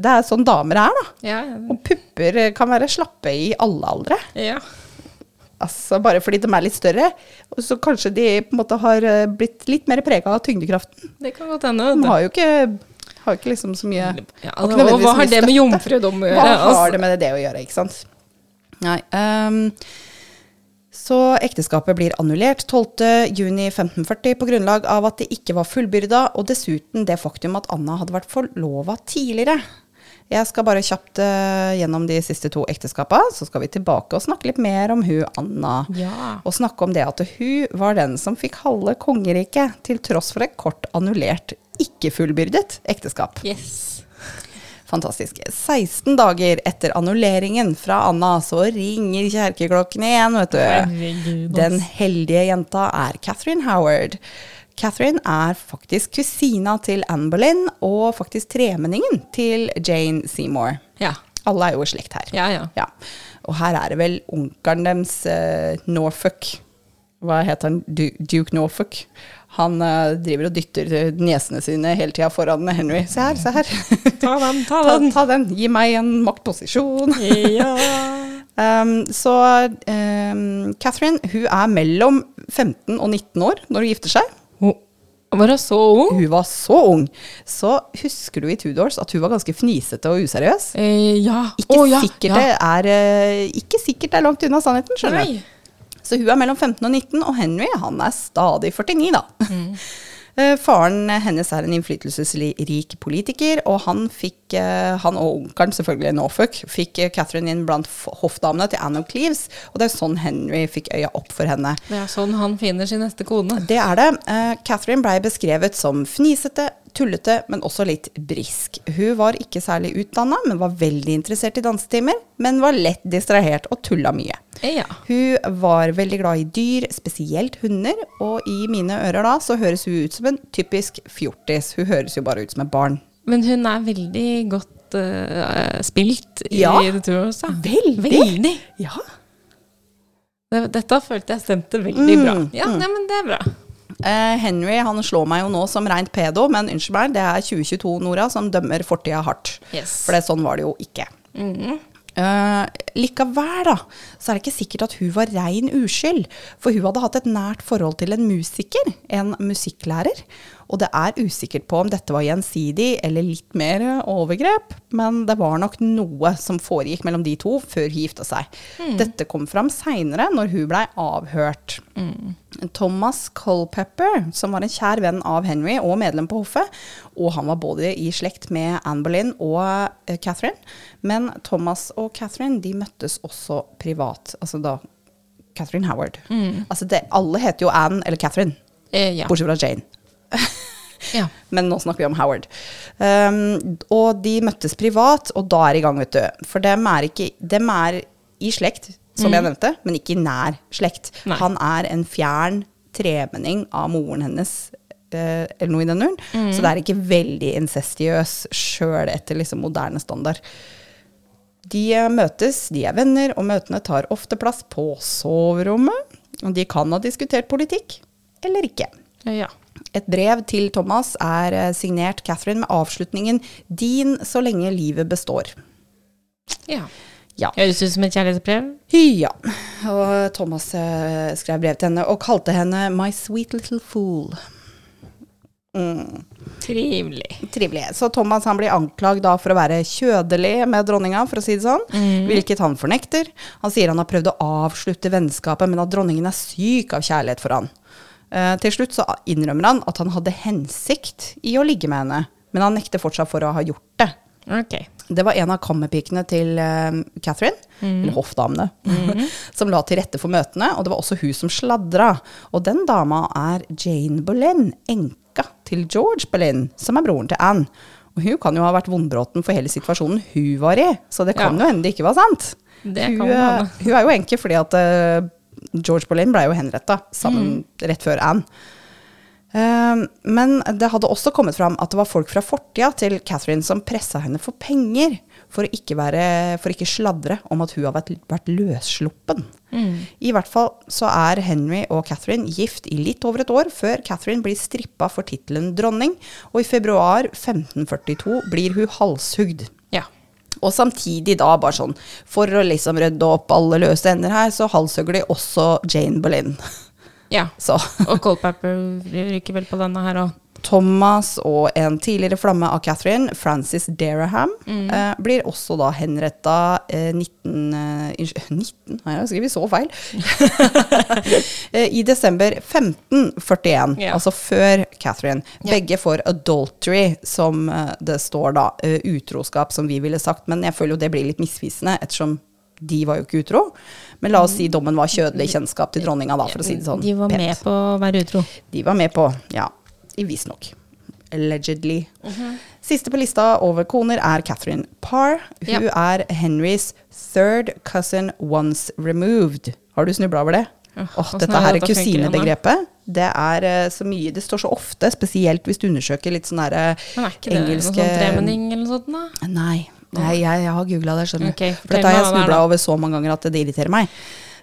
det er sånn damer er, da.
Ja,
Og pupper eh, kan være slappe i alle aldre.
ja.
Altså Bare fordi de er litt større. Og så kanskje de på en måte har eh, blitt litt mer prega av tyngdekraften.
Det kan godt hende.
De har jo ikke, har ikke liksom så mye
Ja, og hva har det med jomfrudom å
Hva har
Altså?
det med det å gjøre, ikke sant? Nei. Um, så ekteskapet blir annullert 12.6.1540 på grunnlag av at det ikke var fullbyrda, og dessuten det faktum at Anna hadde vært forlova tidligere. Jeg skal bare kjapt uh, gjennom de siste to ekteskapene, så skal vi tilbake og snakke litt mer om hun Anna.
Ja.
Og snakke om det at hun var den som fikk halve kongeriket, til tross for et kort annullert, ikke fullbyrdet ekteskap.
Yes.
Fantastisk. 16 dager etter annulleringen fra Anna, så ringer kjerkeklokken igjen, vet du. Den heldige jenta er Catherine Howard. Catherine er faktisk kusina til Anne Boleyn, og faktisk tremenningen til Jane Seymour.
Ja.
Alle er jo i slekt her.
Ja, ja.
Ja. Og her er det vel onkelen deres, uh, Norfolk. Hva heter han? Du Duke Norfolk. Han uh, driver og dytter niesene sine hele tida foran Henry. Se her, se her. <laughs>
Ta den, ta <laughs>
ta,
den.
ta den. Gi meg en maktposisjon. <laughs>
Ja.
Um, så um, Catherine hun er mellom 15 og 19 år når hun gifter seg.
Var hun så ung?
Hun var så ung. Så husker du i Tudors at hun var ganske fnisete og useriøs?
Eh, ja.
Ikke,
oh, ja.
sikkert
ja.
det er, eh, ikke sikkert det er langt unna sannheten, skjønner du. Så hun er mellom 15 og 19, og Henry han er stadig 49, da. Eh, <laughs> Faren hennes er en innflytelsesrik politiker, og han fikk, eh, han og onkelen selvfølgelig Norfolk, fikk eh, Catherine inn blant hoffdamene til Anne of Cleves, og det er sånn Henry fikk øya opp for henne.
Det er sånn han finner sin neste kone.
Det er det. Eh, Catherine blei beskrevet som fnisete, tullete, men også litt brisk. Hun var ikke særlig utdanna, men var veldig interessert i dansetimer, men var lett distrahert og tulla mye.
Ja.
Hun var veldig glad i dyr, spesielt hunder, og i mine ører da så høres hun ut som en typisk fjortis. Hun høres jo bare ut som et barn.
Men hun er veldig godt uh, spilt i
Ja.
Two of
Veldig.
Veldig.
Ja.
Dette følte jeg stemte veldig bra.
Mm,
Ja, nei, men det er bra.
Eh, Henry han slår meg jo nå som rent pedo, men unnskyld meg, det er 2022, Nora, som dømmer fortida hardt.
Yes.
For det, sånn var det jo ikke. Eh, likevel, da, så er det ikke sikkert at hun var rein uskyld. For hun hadde hatt et nært forhold til en musiker, en musikklærer. Og det er usikkert på om dette var gjensidig eller litt mer overgrep, men det var nok noe som foregikk mellom de to før hun gifta seg. Dette kom fram seinere, når hun blei avhørt. Thomas Culpepper, som var en kjær venn av Henry og medlem på hoffet, og han var både i slekt med Anne Boleyn og eh, Catherine, men Thomas og Catherine de møttes også privat. Altså da Catherine Howard. Altså det, alle heter jo Anne eller Catherine,
Eh, ja.
bortsett fra Jane. <laughs>
ja.
Men nå snakker vi om Howard. Um, og de møttes privat, og da er de i gang, vet du. For dem er, ikke, dem er i slekt, som jeg nevnte, men ikke i nær slekt.
Nei.
Han er en fjern tremenning av moren hennes, eh, eller noe i den duren. Så det er ikke veldig incestiøs sjøl etter liksom moderne standard. De eh, møtes, de er venner, og møtene tar ofte plass på soverommet. Og de kan ha diskutert politikk, eller ikke.
ja.
Et brev til Thomas er eh, signert Catherine med avslutningen 'Din så lenge livet består'.
ja.
Ja.
Høres ut som et kjærlighetsbrev.
Ja. Og Thomas eh, skrev brev til henne og kalte henne 'My sweet little fool'. Mm,
Trivelig.
trivelig. Så Thomas han blir anklagd da for å være kjødelig med dronninga, for å si det sånn. Hvilket han fornekter. Han sier han har prøvd å avslutte vennskapet, men at dronningen er syk av kjærlighet for han. Eh, til slutt så innrømmer han at han hadde hensikt i å ligge med henne, men han nekter fortsatt for å ha gjort det.
Okay.
Det var en av kammerpikene til eh, Catherine, eller hoffdamene, <laughs> som la til rette for møtene, og det var også hun som sladra. Og den dama er Jane Boleyn, enka til George Boleyn, som er broren til Anne. Og hun kan jo ha vært vondbråten for hele situasjonen hun var i, så det kan
Ja.
jo hende det ikke var sant.
Det
hun,
kan det
eh,
hende.
hun er jo enke fordi at eh, George Boleyn ble jo henretta sammen rett før Anne. Eh, men det hadde også kommet fram at det var folk fra fortida til Catherine som pressa henne for penger for å ikke, være, for å ikke sladre om at hun har vært, vært løssluppen. I hvert fall så er Henry og Catherine gift i litt over et år før Catherine blir strippa for tittelen dronning, og i februar 1542 blir hun halshugd.
Ja.
Og samtidig da, bare sånn, for å liksom rydde opp alle løse ender her, så halshugger de også Jane Boleyn. <laughs>
ja.
Så
Og Coldpepper ryker vel på denne her òg.
Thomas og en tidligere flamme av Catherine, Frances Deraham,
Mm.
eh, blir også da henretta eh, 19... Eh, 19? <laughs> Nei, jeg har skrevet så feil. <laughs> eh, I desember 1541,
yeah.
altså før Catherine.
Yeah.
Begge for adultery, som eh, det står da. Eh, utroskap, som vi ville sagt. Men jeg føler jo det blir litt misvisende, ettersom de var jo ikke utro. Men la oss si dommen var kjødelig kjennskap til dronninga, da, for å si det sånn.
De var
pent.
med på å være utro.
De var med på, ja, visstnok. Allegedly. Siste på lista over koner er Catherine Parr. Hun er Henrys third cousin once removed. Har du snubla over det?
Ja,
Åh,
oh,
dette
er
her kusinebegrepet. Det er eh, så mye Det står så ofte, spesielt hvis du undersøker litt sånn derre
Men er ikke det noe sånn tremenning eller noe sånt? da?
Nei. Nei jeg, jeg har googla det, skjønner du.
Okay,
For dette har jeg snubla over så mange ganger at det irriterer meg.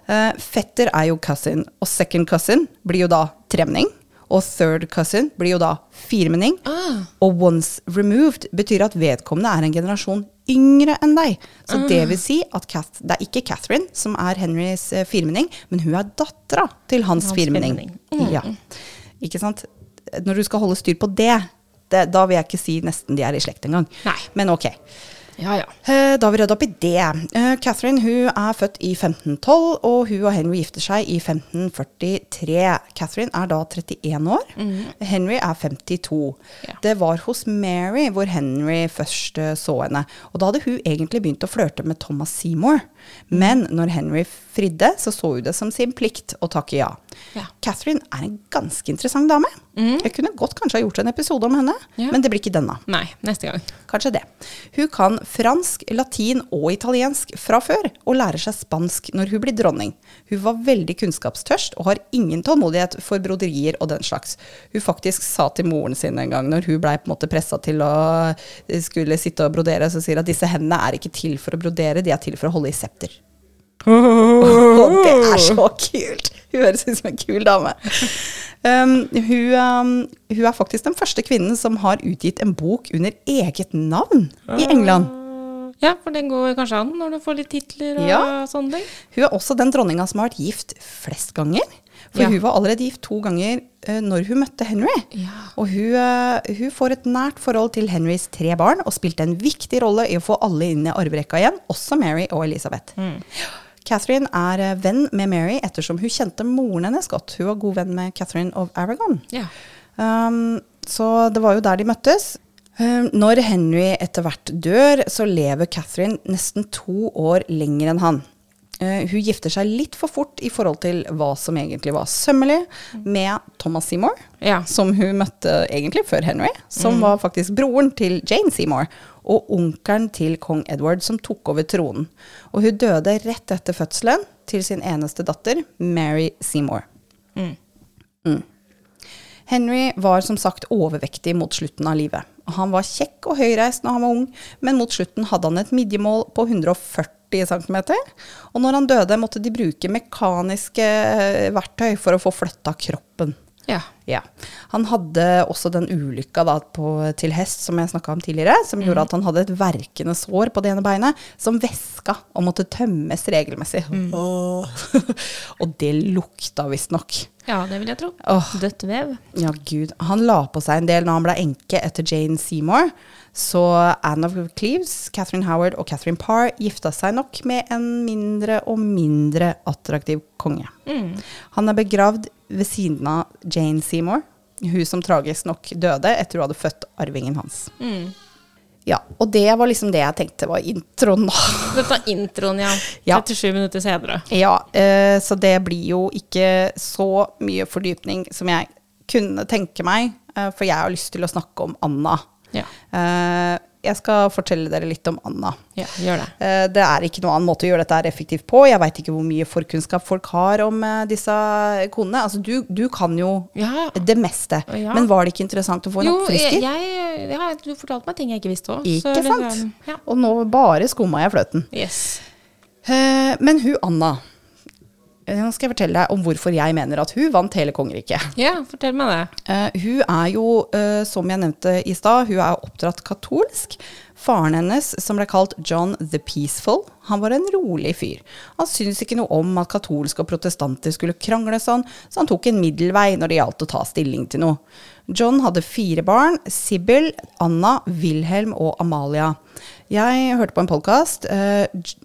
Uh, fetter er jo cousin, og second cousin blir jo da tremning. Og third cousin blir jo da firmenning.
Ah,
Og once removed betyr at vedkommende er en generasjon yngre enn deg. Så det vil si at Kath, det er ikke Catherine som er Henrys eh, firmenning, men hun er dattera til hans,
Hans
firmenning.
firmenning.
Ja. Ikke sant? Når du skal holde styr på det, det, da vil jeg ikke si nesten de er i slekt engang.
Nei.
Men ok.
Ja, ja.
Eh, Da har vi rydda opp i det. Eh, Catherine hun er født i 1512, og hun og Henry gifter seg i 1543. Catherine er da 31 år. Henry er 52.
Ja.
Det var hos Mary hvor Henry først eh, så henne. Og da hadde hun egentlig begynt å flørte med Thomas Seymour. Men når Henry fridde, så så hun det som sin plikt å takke ja.
Ja.
Catherine er en ganske interessant dame. Jeg kunne godt kanskje ha gjort en episode om henne, men det blir ikke denne.
Nei, neste gang.
Kanskje det. Hun kan fransk, latin og italiensk fra før, og lærer seg spansk når hun blir dronning. Hun var veldig kunnskapstørst og har ingen tålmodighet for broderier og den slags. Hun faktisk sa til moren sin en gang, når hun blei pressa til å eh, skulle sitte og brodere, så sier hun at disse hendene er ikke til for å brodere, de er til for å holde i septer. <laughs> Og det er så kult! Hun høres ut som en kul dame. Um, hun, um, hun er faktisk den første kvinnen som har utgitt en bok under eget navn i England.
Ja, for det går kanskje an når du får litt titler og
Ja.
sånne ting.
Hun er også den dronninga som har vært gift flest ganger. For
Ja.
hun var allerede gift to ganger uh, når hun møtte Henry.
Ja.
Og hun, uh, hun får et nært forhold til Henrys tre barn, og spilte en viktig rolle i å få alle inn i arverekka igjen, også Mary og Elizabeth. Catherine er eh, venn med Mary ettersom hun kjente moren hennes godt. Hun var god venn med Catherine of Aragon.
Ja.
Um, så det var jo der de møttes. Um, når Henry etter hvert dør, så lever Catherine nesten to år lenger enn han. Uh, hun gifter seg litt for fort i forhold til hva som egentlig var sømmelig, med Thomas Seymour,
Ja.
som hun møtte egentlig før Henry, som var faktisk broren til Jane Seymour, og onkelen til kong Edward, som tok over tronen. Og hun døde rett etter fødselen til sin eneste datter, Mary Seymour. Mm. Henry var som sagt overvektig mot slutten av livet. Han var kjekk og høyreist når han var ung, men mot slutten hadde han et midjemål på 140 cm. Og når han døde, måtte de bruke mekaniske eh, verktøy for å få flytta kroppen.
Ja.
Ja. Han hadde også den ulykka da, på, til hest som jeg snakka om tidligere, som gjorde at han hadde et verkende sår på det ene beinet, som væska og måtte tømmes regelmessig. Åh. <laughs> og det lukta visstnok.
Ja, det vil jeg tro.
Oh.
Dødt vev.
Ja, gud. Han la på seg en del når han ble enke etter Jane Seymour. Så Anne of Cleves, Catherine Howard og Catherine Parr gifta seg nok med en mindre og mindre attraktiv konge. Han er begravd ved siden av Jane Seymour, hun som tragisk nok døde etter hun hadde født arvingen hans. Ja, og det var liksom det jeg tenkte var introen. da. <laughs>
Dette er introen, ja.
Ja.
37 minutter senere.
Ja, eh, så det blir jo ikke så mye fordypning som jeg kunne tenke meg, eh, for jeg har lyst til å snakke om Anna.
Ja.
Eh, jeg skal fortelle dere litt om Anna.
ja, gjør det.
Eh, det er ikke noen annen måte å gjøre dette effektivt på. Jeg veit ikke hvor mye forkunnskap folk har om eh, disse konene. Altså, du, du kan jo
Ja.
det meste,
Ja.
men var det ikke interessant å få en
Jo,
oppfrisker?
jeg, du fortalte meg ting jeg ikke visste òg.
Ikke sant?
Ja.
Og nå bare skumma jeg fløten.
Yes.
Men hun Anna Nå skal jeg fortelle deg om hvorfor jeg mener at hun vant hele kongeriket.
Ja, fortell meg det.
Uh, hun er jo, uh, som jeg nevnte i stad, hun er oppdratt katolsk. Faren hennes, som ble kalt John the Peaceful, han var en rolig fyr. Han syntes ikke noe om at katolske og protestanter skulle krangle sånn, så han tok en middelvei når det gjaldt å ta stilling til noe. John hadde fire barn, Sibyl, Anna, Wilhelm og Amalia. Jeg hørte på en podkast,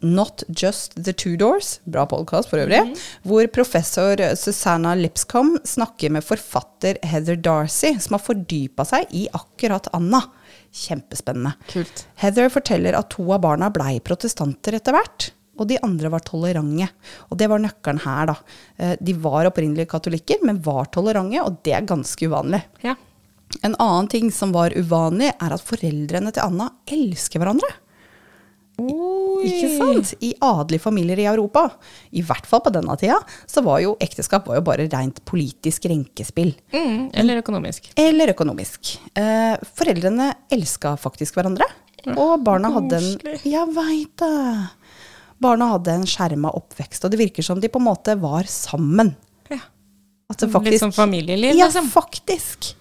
Not Just The Two Doors, bra podkast for øvrig, hvor professor Susanna Lipscomb snakker med forfatter Heather Darcy, som har fordypa seg i akkurat Anna. Kjempespennende.
Kult.
Heather forteller at to av barna blei protestanter etter hvert, og de andre var tolerante. Og det var nøkkelen her, da. Eh, De var opprinnelig katolikker, men var tolerante, og det er ganske uvanlig.
Ja.
En annen ting som var uvanlig, er at foreldrene til Anna elsker hverandre.
Oi.
Ikke sant? I adelige familier i Europa, i hvert fall på denne tida, så var jo ekteskap var jo bare rent politisk renkespill.
Mm, eller økonomisk.
Eller økonomisk. Eh, foreldrene elska faktisk hverandre, og barna hadde en. Jeg veit det! Barna hadde en skjerma oppvekst, og det virker som de på en måte var sammen.
Ja.
Det
Litt som familieliv,
ja,
liksom.
faktisk.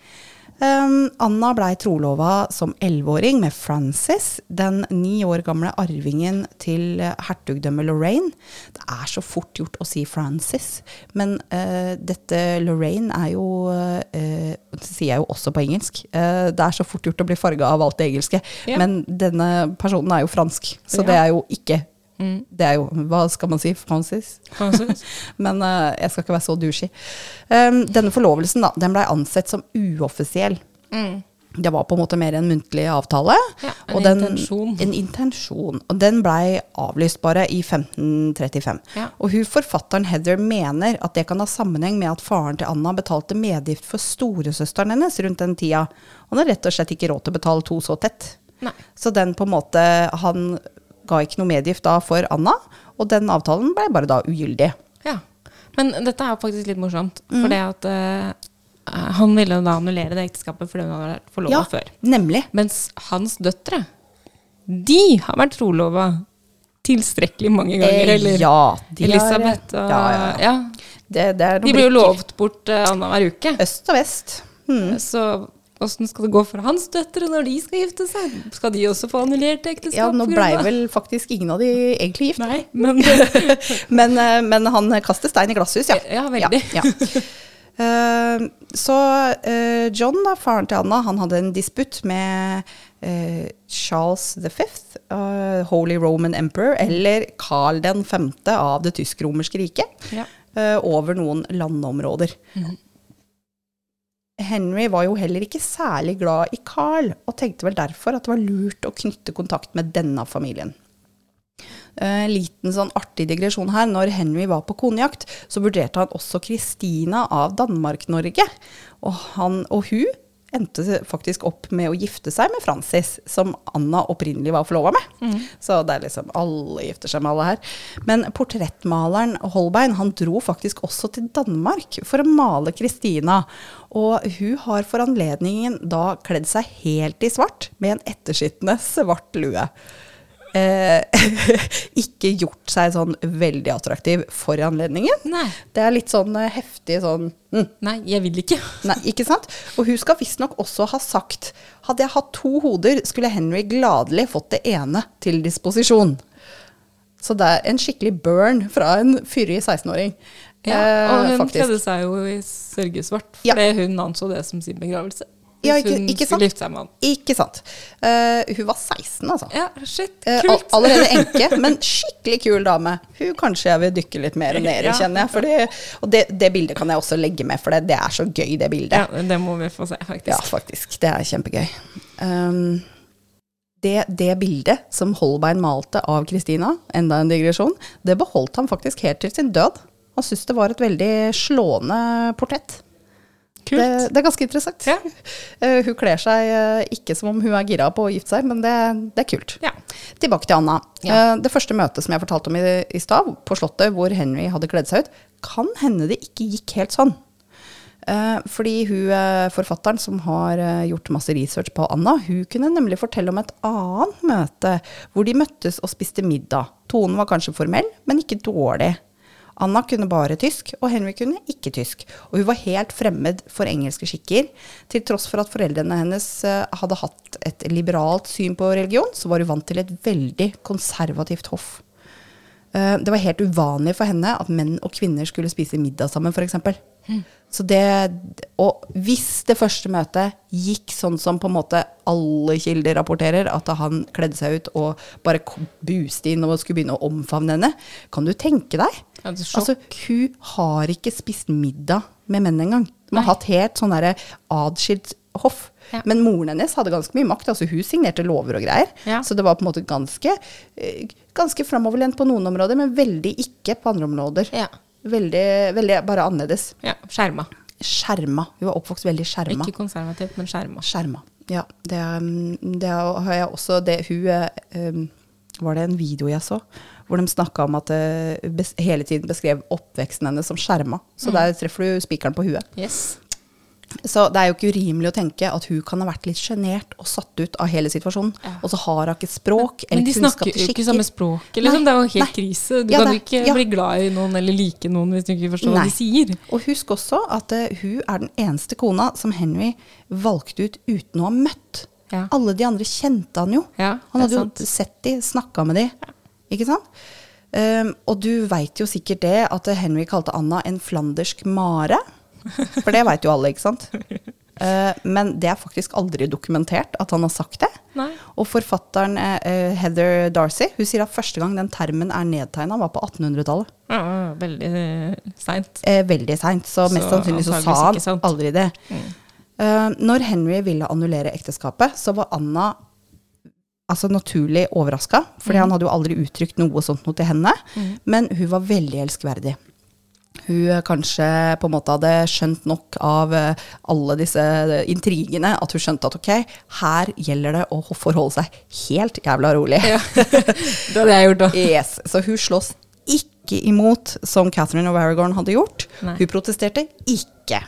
Um, Anna blei trolova som elleveåring med Francis, den ni år gamle arvingen til hertugdømmet Lorraine. Det er så fort gjort å si Francis, men uh, dette Lorraine er jo uh, Det sier jeg jo også på engelsk. Uh, det er så fort gjort å bli farga av alt det engelske,
yeah.
men denne personen er jo fransk, så
yeah.
det er jo ikke
Mm.
Det er jo Hva skal man si? Francis?
Francis. <laughs>
Men uh, jeg skal ikke være så douchey. Um, denne forlovelsen da, den blei ansett som uoffisiell.
Mm.
Det var på en måte mer en muntlig avtale.
Ja, en
og den,
intensjon.
En intensjon. Og den blei avlyst bare i 1535.
Ja.
Og hun forfatteren Heather mener at det kan ha sammenheng med at faren til Anna betalte medgift for storesøsteren hennes rundt den tida. Han har rett og slett ikke råd til å betale to så tett.
Nei.
Så den på en måte Han ga ikke noe medgift da for Anna, og den avtalen ble bare da ugyldig.
Ja. Men dette er jo faktisk litt morsomt.
Mm.
For det at uh, han ville da annullere det ekteskapet fordi hun hadde vært forlova
Ja,
før.
nemlig.
Mens hans døtre, de har vært trolova tilstrekkelig mange ganger.
Eh,
eller
ja, de
Elisabeth og
ja, ja, ja. Det, det
De blir jo lovt bort uh, annenhver uke.
Øst og vest. Mm.
Så åssen skal det gå for hans døtre når de skal gifte seg? Skal de også få annullert ekteskap?
Ja, nå blei vel faktisk ingen av de egentlig gift.
Nei, men <laughs>
Men, eh, men han kaster stein i glasshus, ja.
Ja, veldig.
Ja, ja. Uh, så uh, John, da, faren til Anna, han hadde en disputt med uh, Charles V, eh, Holy Roman Emperor, eller Carl den femte av det tysk-romerske riket,
ja.
over noen landområder. Henry var jo heller ikke særlig glad i Carl, og tenkte vel derfor at det var lurt å knytte kontakt med denne familien. En liten sånn artig digresjon her. Når Henry var på konejakt, så vurderte han også Kristina av Danmark-Norge. Og, og hun endte faktisk opp med å gifte seg med Francis, som Anna opprinnelig var forlova med. Så det er liksom alle gifter seg med alle her. Men portrettmaleren Holbein han dro faktisk også til Danmark for å male Kristina. Og hun har for anledningen da kledd seg helt i svart med en ettersittende svart lue eh, <laughs> ikke gjort seg sånn veldig attraktiv for anledningen.
Nei.
Det er litt sånn eh, heftig sånn mm,
Nei, jeg vil ikke. <laughs>
Nei, ikke sant? Og hun skal visstnok også ha sagt Hadde jeg hatt to hoder, skulle Henry gladelig fått det ene til disposisjon. Så det er en skikkelig burn fra en fyrig 16-åring.
Ja,
eh,
og hun
eh,
kledde seg jo i sørgesvart,
Ja.
fordi hun anså det som sin begravelse.
Ja, ikke- ikke sant? Ikke sant. Uh, hun var 16, altså.
Ja, shit, kult.
Uh, allerede <laughs> enke, men skikkelig kul dame. Hun kanskje jeg vil dykke litt mer ned i,
Ja.
kjenner jeg. Fordi, og det, det bildet kan jeg også legge med, for det, det er så gøy, det bildet.
Ja, det må vi få se, faktisk.
Ja, faktisk. Det er kjempegøy. Um, det, det bildet som Holbein malte av Kristina, enda en digresjon, det beholdt han faktisk helt til sin død. Han syntes det var et veldig slående portrett.
Kult.
Det, det er ganske interessant.
Ja.
Uh, <laughs> hun kler seg uh, ikke som om hun er gira på å gifte seg, men det, det er kult.
Ja.
Tilbake til Anna.
Ja.
Uh, Det første møtet som jeg fortalte om i, i stad, på Slottet, hvor Henry hadde kledd seg ut, kan hende det ikke gikk helt sånn. Eh, Fordi hun, forfatteren som har gjort masse research på Anna, hun kunne nemlig fortelle om et annet møte hvor de møttes og spiste middag. Tonen var kanskje formell, men ikke dårlig. Anna kunne bare tysk, og Henry kunne ikke tysk. Og hun var helt fremmed for engelske skikker. Til tross for at foreldrene hennes eh, hadde hatt et liberalt syn på religion, så var hun vant til et veldig konservativt hoff. Eh, Det var helt uvanlig for henne at menn og kvinner skulle spise middag sammen, f.eks. Så det, og hvis det første møtet gikk sånn som på en måte alle kilder rapporterer, at han kledde seg ut og bare buste inn og skulle begynne å omfavne henne, kan du tenke deg?
Ja.
Altså, hun har ikke spist middag med menn engang.
Hun
har hatt helt sånn derre adskilt hoff.
Ja.
Men moren hennes hadde ganske mye makt. altså Hun signerte lover og greier.
Ja.
Så det var på en måte ganske, eh, ganske framoverlent på noen områder, men veldig ikke på andre områder.
Ja.
Veldig, veldig bare annerledes.
ja. Skjerma.
Skjerma. Hun var oppvokst veldig skjerma.
Ikke konservativt, men skjerma.
Skjerma. Ja, det, um, det har jeg også det, Hun eh, um, Var det en video jeg så? Hvor de snakka om at eh, hele tiden beskrev oppveksten hennes som skjerma. Så der treffer du spikeren på huet.
Yes.
Så det er jo ikke urimelig å tenke at hun kan ha vært litt sjenert og satt ut av hele situasjonen.
Ja.
Og så har hun ikke språk
Men
eller
de snakker jo ikke samme språk. Liksom. Det er jo helt
nei.
krise. Du
Ja,
kan jo ikke
ja.
bli glad i noen eller like noen hvis du ikke forstår hva de sier.
Og husk også at uh, hun er den eneste kona som Henry valgte ut uten å ha møtt. Alle de andre kjente han jo. Han hadde jo
sant.
sett de, snakka med de. Ikke sant? Um, og du veit jo sikkert det at Henry kalte Anna en flandersk mare. <laughs> For det veit jo alle, ikke sant? Eh, men det er faktisk aldri dokumentert at han har sagt det.
Nei.
Og forfatteren eh, eh, Heather Darcy hun sier at første gang den termen er nedtegna, var på 1800-tallet.
Ja, veldig seint.
Veldig seint, så mest
Så
sannsynlig så sa han aldri det. Mm. når Henry ville annullere ekteskapet, så var Anna altså naturlig overraska, fordi han hadde jo aldri uttrykt noe sånt noe til henne. Men hun var veldig elskverdig. Hun eh, kanskje på en måte hadde skjønt nok av eh, alle disse eh, intrigene at hun skjønte at ok, her gjelder det å forholde seg helt jævla rolig. <laughs>
Det hadde jeg gjort òg.
Yes, Så hun slåss ikke imot, som Catherine of Aragorn hadde gjort.
Nei.
Hun protesterte ikke.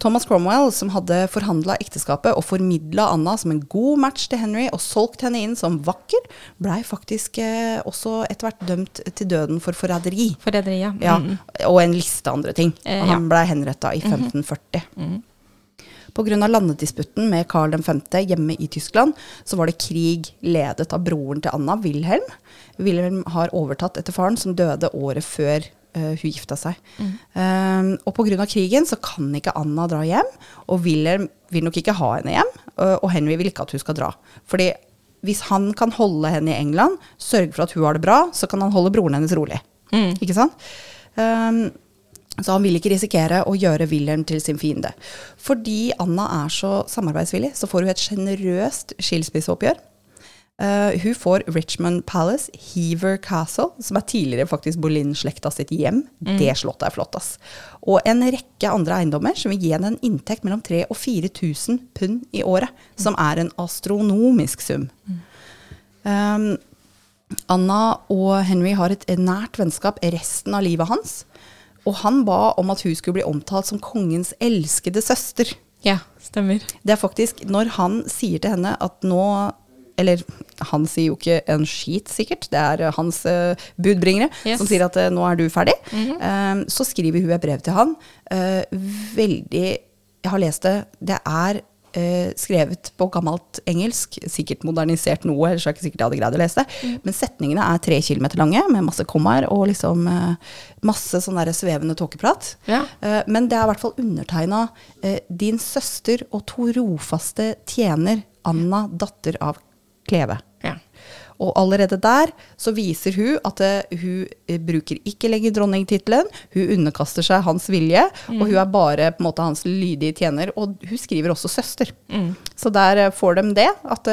Thomas Cromwell, som hadde forhandla ekteskapet og formidla Anna som en god match til Henry og solgt henne inn som vakker, blei faktisk eh, også etter hvert dømt til døden for forræderi.
Forræderi,
Ja,
Mm.
og en liste andre ting.
Eh,
Han
ja.
blei henretta i 1540. Pga. landedisputten med Karl 5. hjemme i Tyskland, så var det krig ledet av broren til Anna, Wilhelm. Wilhelm har overtatt etter faren, som døde året før eh, hun gifta seg. Um, og pga. krigen så kan ikke Anna dra hjem, og Wilhelm vil nok ikke ha henne hjem. øh, og Henry vil ikke at hun skal dra. Fordi hvis han kan holde henne i England, sørge for at hun har det bra, så kan han holde broren hennes rolig. Ikke sant? Um, så han vil ikke risikere å gjøre Wilhelm til sin fiende. Fordi Anna er så samarbeidsvillig, så får hun et sjenerøst skilsmisseoppgjør. Eh, hun får Richmond Palace, Heaver Castle, som er tidligere faktisk Boleyn-slekta sitt hjem. Det slottet er flott, ass. Og en rekke andre eiendommer som vil gi henne en inntekt mellom 3000 og 4000 pund i året, som er en astronomisk sum. Um, Anna og Henry har et nært vennskap resten av livet hans. Og han ba om at hun skulle bli omtalt som kongens elskede søster.
Ja, stemmer.
Det er faktisk når han sier til henne at nå Eller han sier jo ikke en skit, sikkert. Det er eh, hans uh, budbringere
Yes.
som sier at uh, nå er du ferdig. Eh, så skriver hun et brev til han. Veldig Jeg har lest det. Det er Uh, skrevet på gammelt engelsk, sikkert modernisert noe, ellers er det ikke sikkert jeg hadde greid å lese det. Men setningene er tre kilometer lange, med masse kommaer og liksom uh, masse sånn der svevende tåkeprat.
Ja.
Uh, Men det er i hvert fall undertegna 'Din søster og to rofaste tjener Anna, datter av Kleve'.
Ja.
Og allerede der så viser hun at eh, hun eh, bruker ikke lenger dronningtittelen, hun underkaster seg hans vilje, og hun er bare på en måte hans lydige tjener. Og hun skriver også søster. Så der eh, får de det, at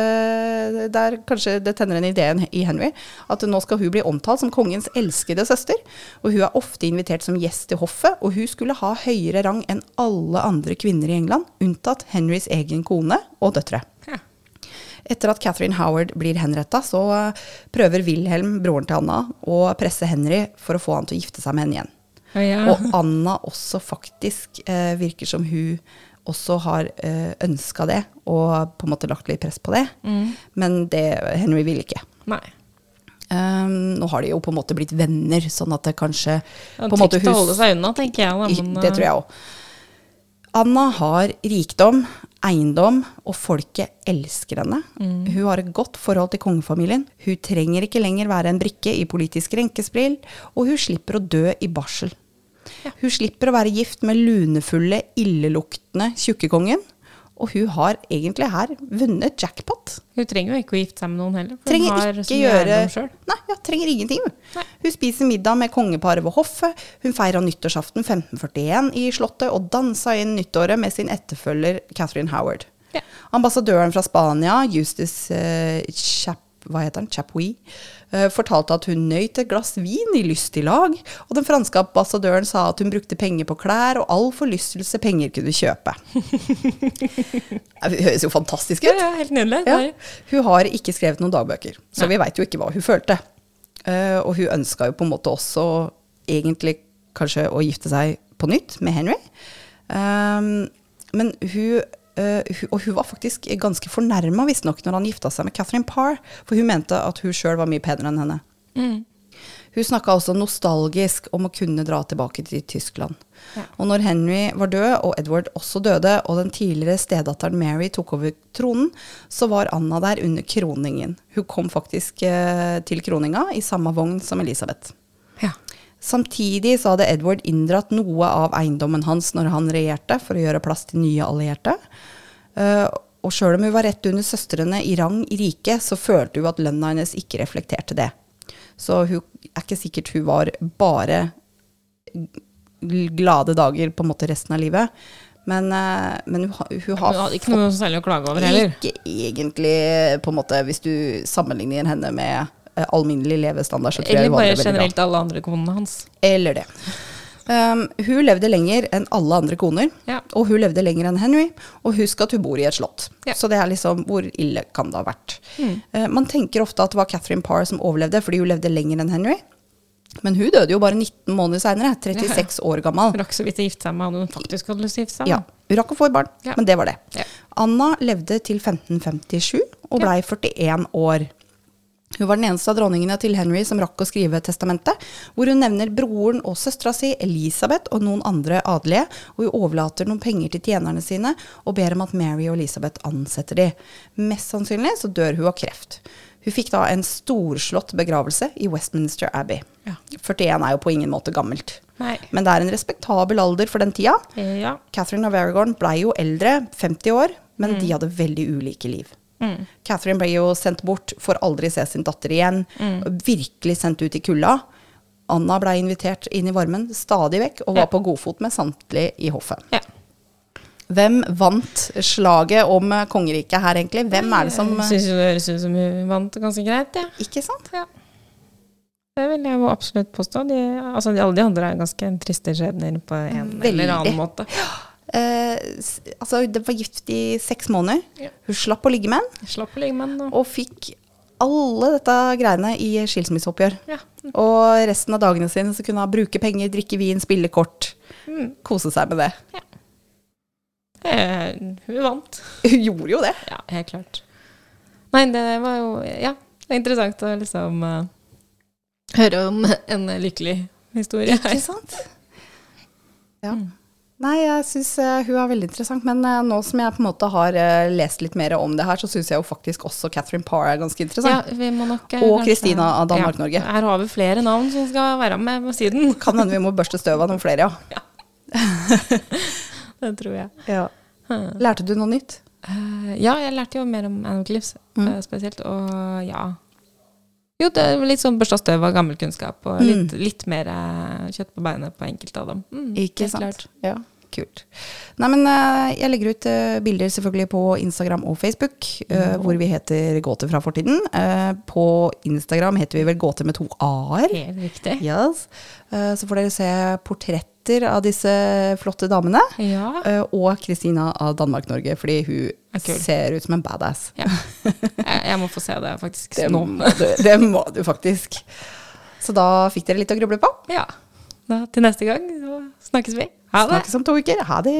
der kanskje det tenner en idé i Henry, at nå skal hun bli omtalt som kongens elskede søster. Og hun er ofte invitert som gjest til hoffet, og hun skulle ha høyere rang enn alle andre kvinner i England, unntatt Henrys egen kone og døtre. Etter at Catherine Howard blir henretta, så eh, prøver Wilhelm, broren til Anna, å presse Henry for å få han til å gifte seg med henne igjen.
Ja, ja.
Og Anna også faktisk eh, virker som hun også har eh, ønska det, og på en måte lagt litt press på det. Men det Henry ville ikke.
Nei.
Um, nå har de jo på en måte blitt venner, sånn at det kanskje
Han trygt å holde seg unna, tenker jeg. Da, men,
Det tror jeg òg. Anna har rikdom, eiendom, og folket elsker henne.
Mm.
Hun har et godt forhold til kongefamilien. Hun trenger ikke lenger være en brikke i politisk renkespill, og hun slipper å dø i barsel. Hun slipper å være gift med lunefulle, illeluktende tjukkekongen. Og hun har egentlig her vunnet jackpot.
Hun trenger jo ikke å gifte seg med noen heller. For
Trenger
hun har
ikke gjøre. Nei, ja, trenger ingenting.
Nei.
Hun spiser middag med kongeparet ved hoffet. Hun feira nyttårsaften 1541 i Slottet og dansa inn nyttåret med sin etterfølger Catherine Howard.
Ja.
Ambassadøren fra Spania, Justus uh, Chap, hva heter han? Chapuis, fortalte at hun nøyt et glass vin i lystig lag, og den franske ambassadøren sa at hun brukte penger på klær og all forlystelse penger kunne kjøpe. <laughs> det høres jo fantastisk ut.
ja, helt nydelig.
Ja. Hun har ikke skrevet noen dagbøker, så
Nei.
vi veit jo ikke hva hun følte. Eh, og hun ønska jo på en måte også egentlig kanskje å gifte seg på nytt med Henry. Um, men eh, hun Og hun var faktisk ganske fornærma, visstnok, når han gifta seg med Catherine Parr, for hun mente at hun sjøl var mye penere enn henne.
Mm.
Hun snakka også nostalgisk om å kunne dra tilbake til Tyskland.
Ja.
Og når Henry var død, og Edward også døde, og den tidligere stedatteren Mary tok over tronen, så var Anna der under kroningen. Hun kom faktisk eh, til kroninga i samme vogn som Elisabeth. Samtidig så hadde Edward inndratt noe av eiendommen hans når han regjerte, for å gjøre plass til nye allierte. Eh, og sjøl om hun var rett under søstrene i rang i riket, så følte hun at lønna hennes ikke reflekterte det. Så hun er ikke sikkert hun var bare glade dager på en måte resten av livet. Men, eh, men hun, hun har
Hun hadde ikke noe særlig å klage over heller.
ikke egentlig, på en måte, hvis du sammenligner henne med alminnelig levestandard, så tror
Eller bare
jeg
generelt alle andre konene hans.
Eller det. Um, hun levde lenger enn alle andre koner,
Ja.
og hun levde lenger enn Henry. Og husk at hun bor i et slott.
Ja.
Så det er liksom, hvor ille kan det ha vært?
Mm.
Uh, man tenker ofte at det var Catherine Parr som overlevde, fordi hun levde lenger enn Henry. Men hun døde jo bare 19 måneder seinere, 36 år gammel.
Rakk så vidt å gifte seg med han hun faktisk hadde lyst til å gifte seg
Ja. Hun rakk å få barn,
Ja.
men det var det.
Ja.
Anna levde til 1557 og blei 41 år. Hun var den eneste av dronningene til Henry som rakk å skrive testamentet, hvor hun nevner broren og søstera si Elisabeth og noen andre adelige, og hun overlater noen penger til tjenerne sine og ber om at Mary og Elisabeth ansetter de. Mest sannsynlig så dør hun av kreft. Hun fikk da en storslått begravelse i Westminster Abbey.
Ja.
41 er jo på ingen måte gammelt.
Nei.
Men det er en respektabel alder for den tida.
Eh, Ja.
Catherine of Aragorn blei jo eldre, 50 år, men de hadde veldig ulike liv.
Mm.
Catherine ble jo sendt bort, får aldri se sin datter igjen. Virkelig sendt ut i kulda. Anna ble invitert inn i varmen stadig vekk, og var
Ja.
på godfot med samtlige i hoffet.
ja.
Hvem vant slaget om kongeriket her, egentlig? Hvem er det som
Jeg syns det høres ut som hun vant ganske greit, ja.
Ikke sant?
Ja. Det vil jeg jo absolutt påstå. De, altså, de, alle de andre er ganske triste skjebner på en
Veldig.
eller annen måte.
Eh, altså, det var gift i seks måneder.
Ja.
Hun slapp å ligge med
en. Og,
og fikk alle dette greiene i skilsmisseoppgjør.
ja.
Og resten av dagene sine så kunne hun bruke penger, drikke vin, spille kort.
Mm.
Kose seg med det.
Eh, hun vant.
Hun gjorde jo det.
Ja, helt klart. Nei, det var jo Ja, det er interessant å liksom uh, høre om en lykkelig historie.
Ikke sant? Ja. Nei, jeg syns hun er veldig interessant. Men eh, nå som jeg på en måte har eh, lest litt mer om det her, så syns jeg jo faktisk også Catherine Parr er ganske
Ja,
interessant.
vi må nok, eh,
Og Kristina av Danmark-Norge.
Ja, her har vi flere navn som skal være med på siden. <laughs>
Kan hende vi må børste støv av noen flere, ja. <laughs>
Det tror jeg.
ja.
Hmm.
Lærte du noe nytt?
Eh, ja, jeg lærte jo mer om Anoclips
Mm.
eh, spesielt, og ja Jo, det er litt sånn børsta støv av gammel kunnskap, og litt, litt mer eh, kjøtt på beinet på enkelte av dem. Mm,
Ikke sant?
klart.
Ja, kult. Nei, men eh, jeg legger ut eh, bilder selvfølgelig på Instagram og Facebook, mm. hvor vi heter Gåter fra fortiden. På Instagram heter vi vel Gåter med to a-er.
Helt riktig.
Yes. Så får dere se portretter av disse flotte damene.
Ja.
eh, og Kristina av Danmark-Norge, fordi hun
Er
ser ut som en badass.
ja. <laughs> Jeg, jeg må få se det faktisk
Det
nå.
må, du, det må du faktisk. Så da fikk dere litt å gruble på.
Ja. Da, til neste gang så snakkes vi. Ha det.
Snakkes om to uker. Ha det.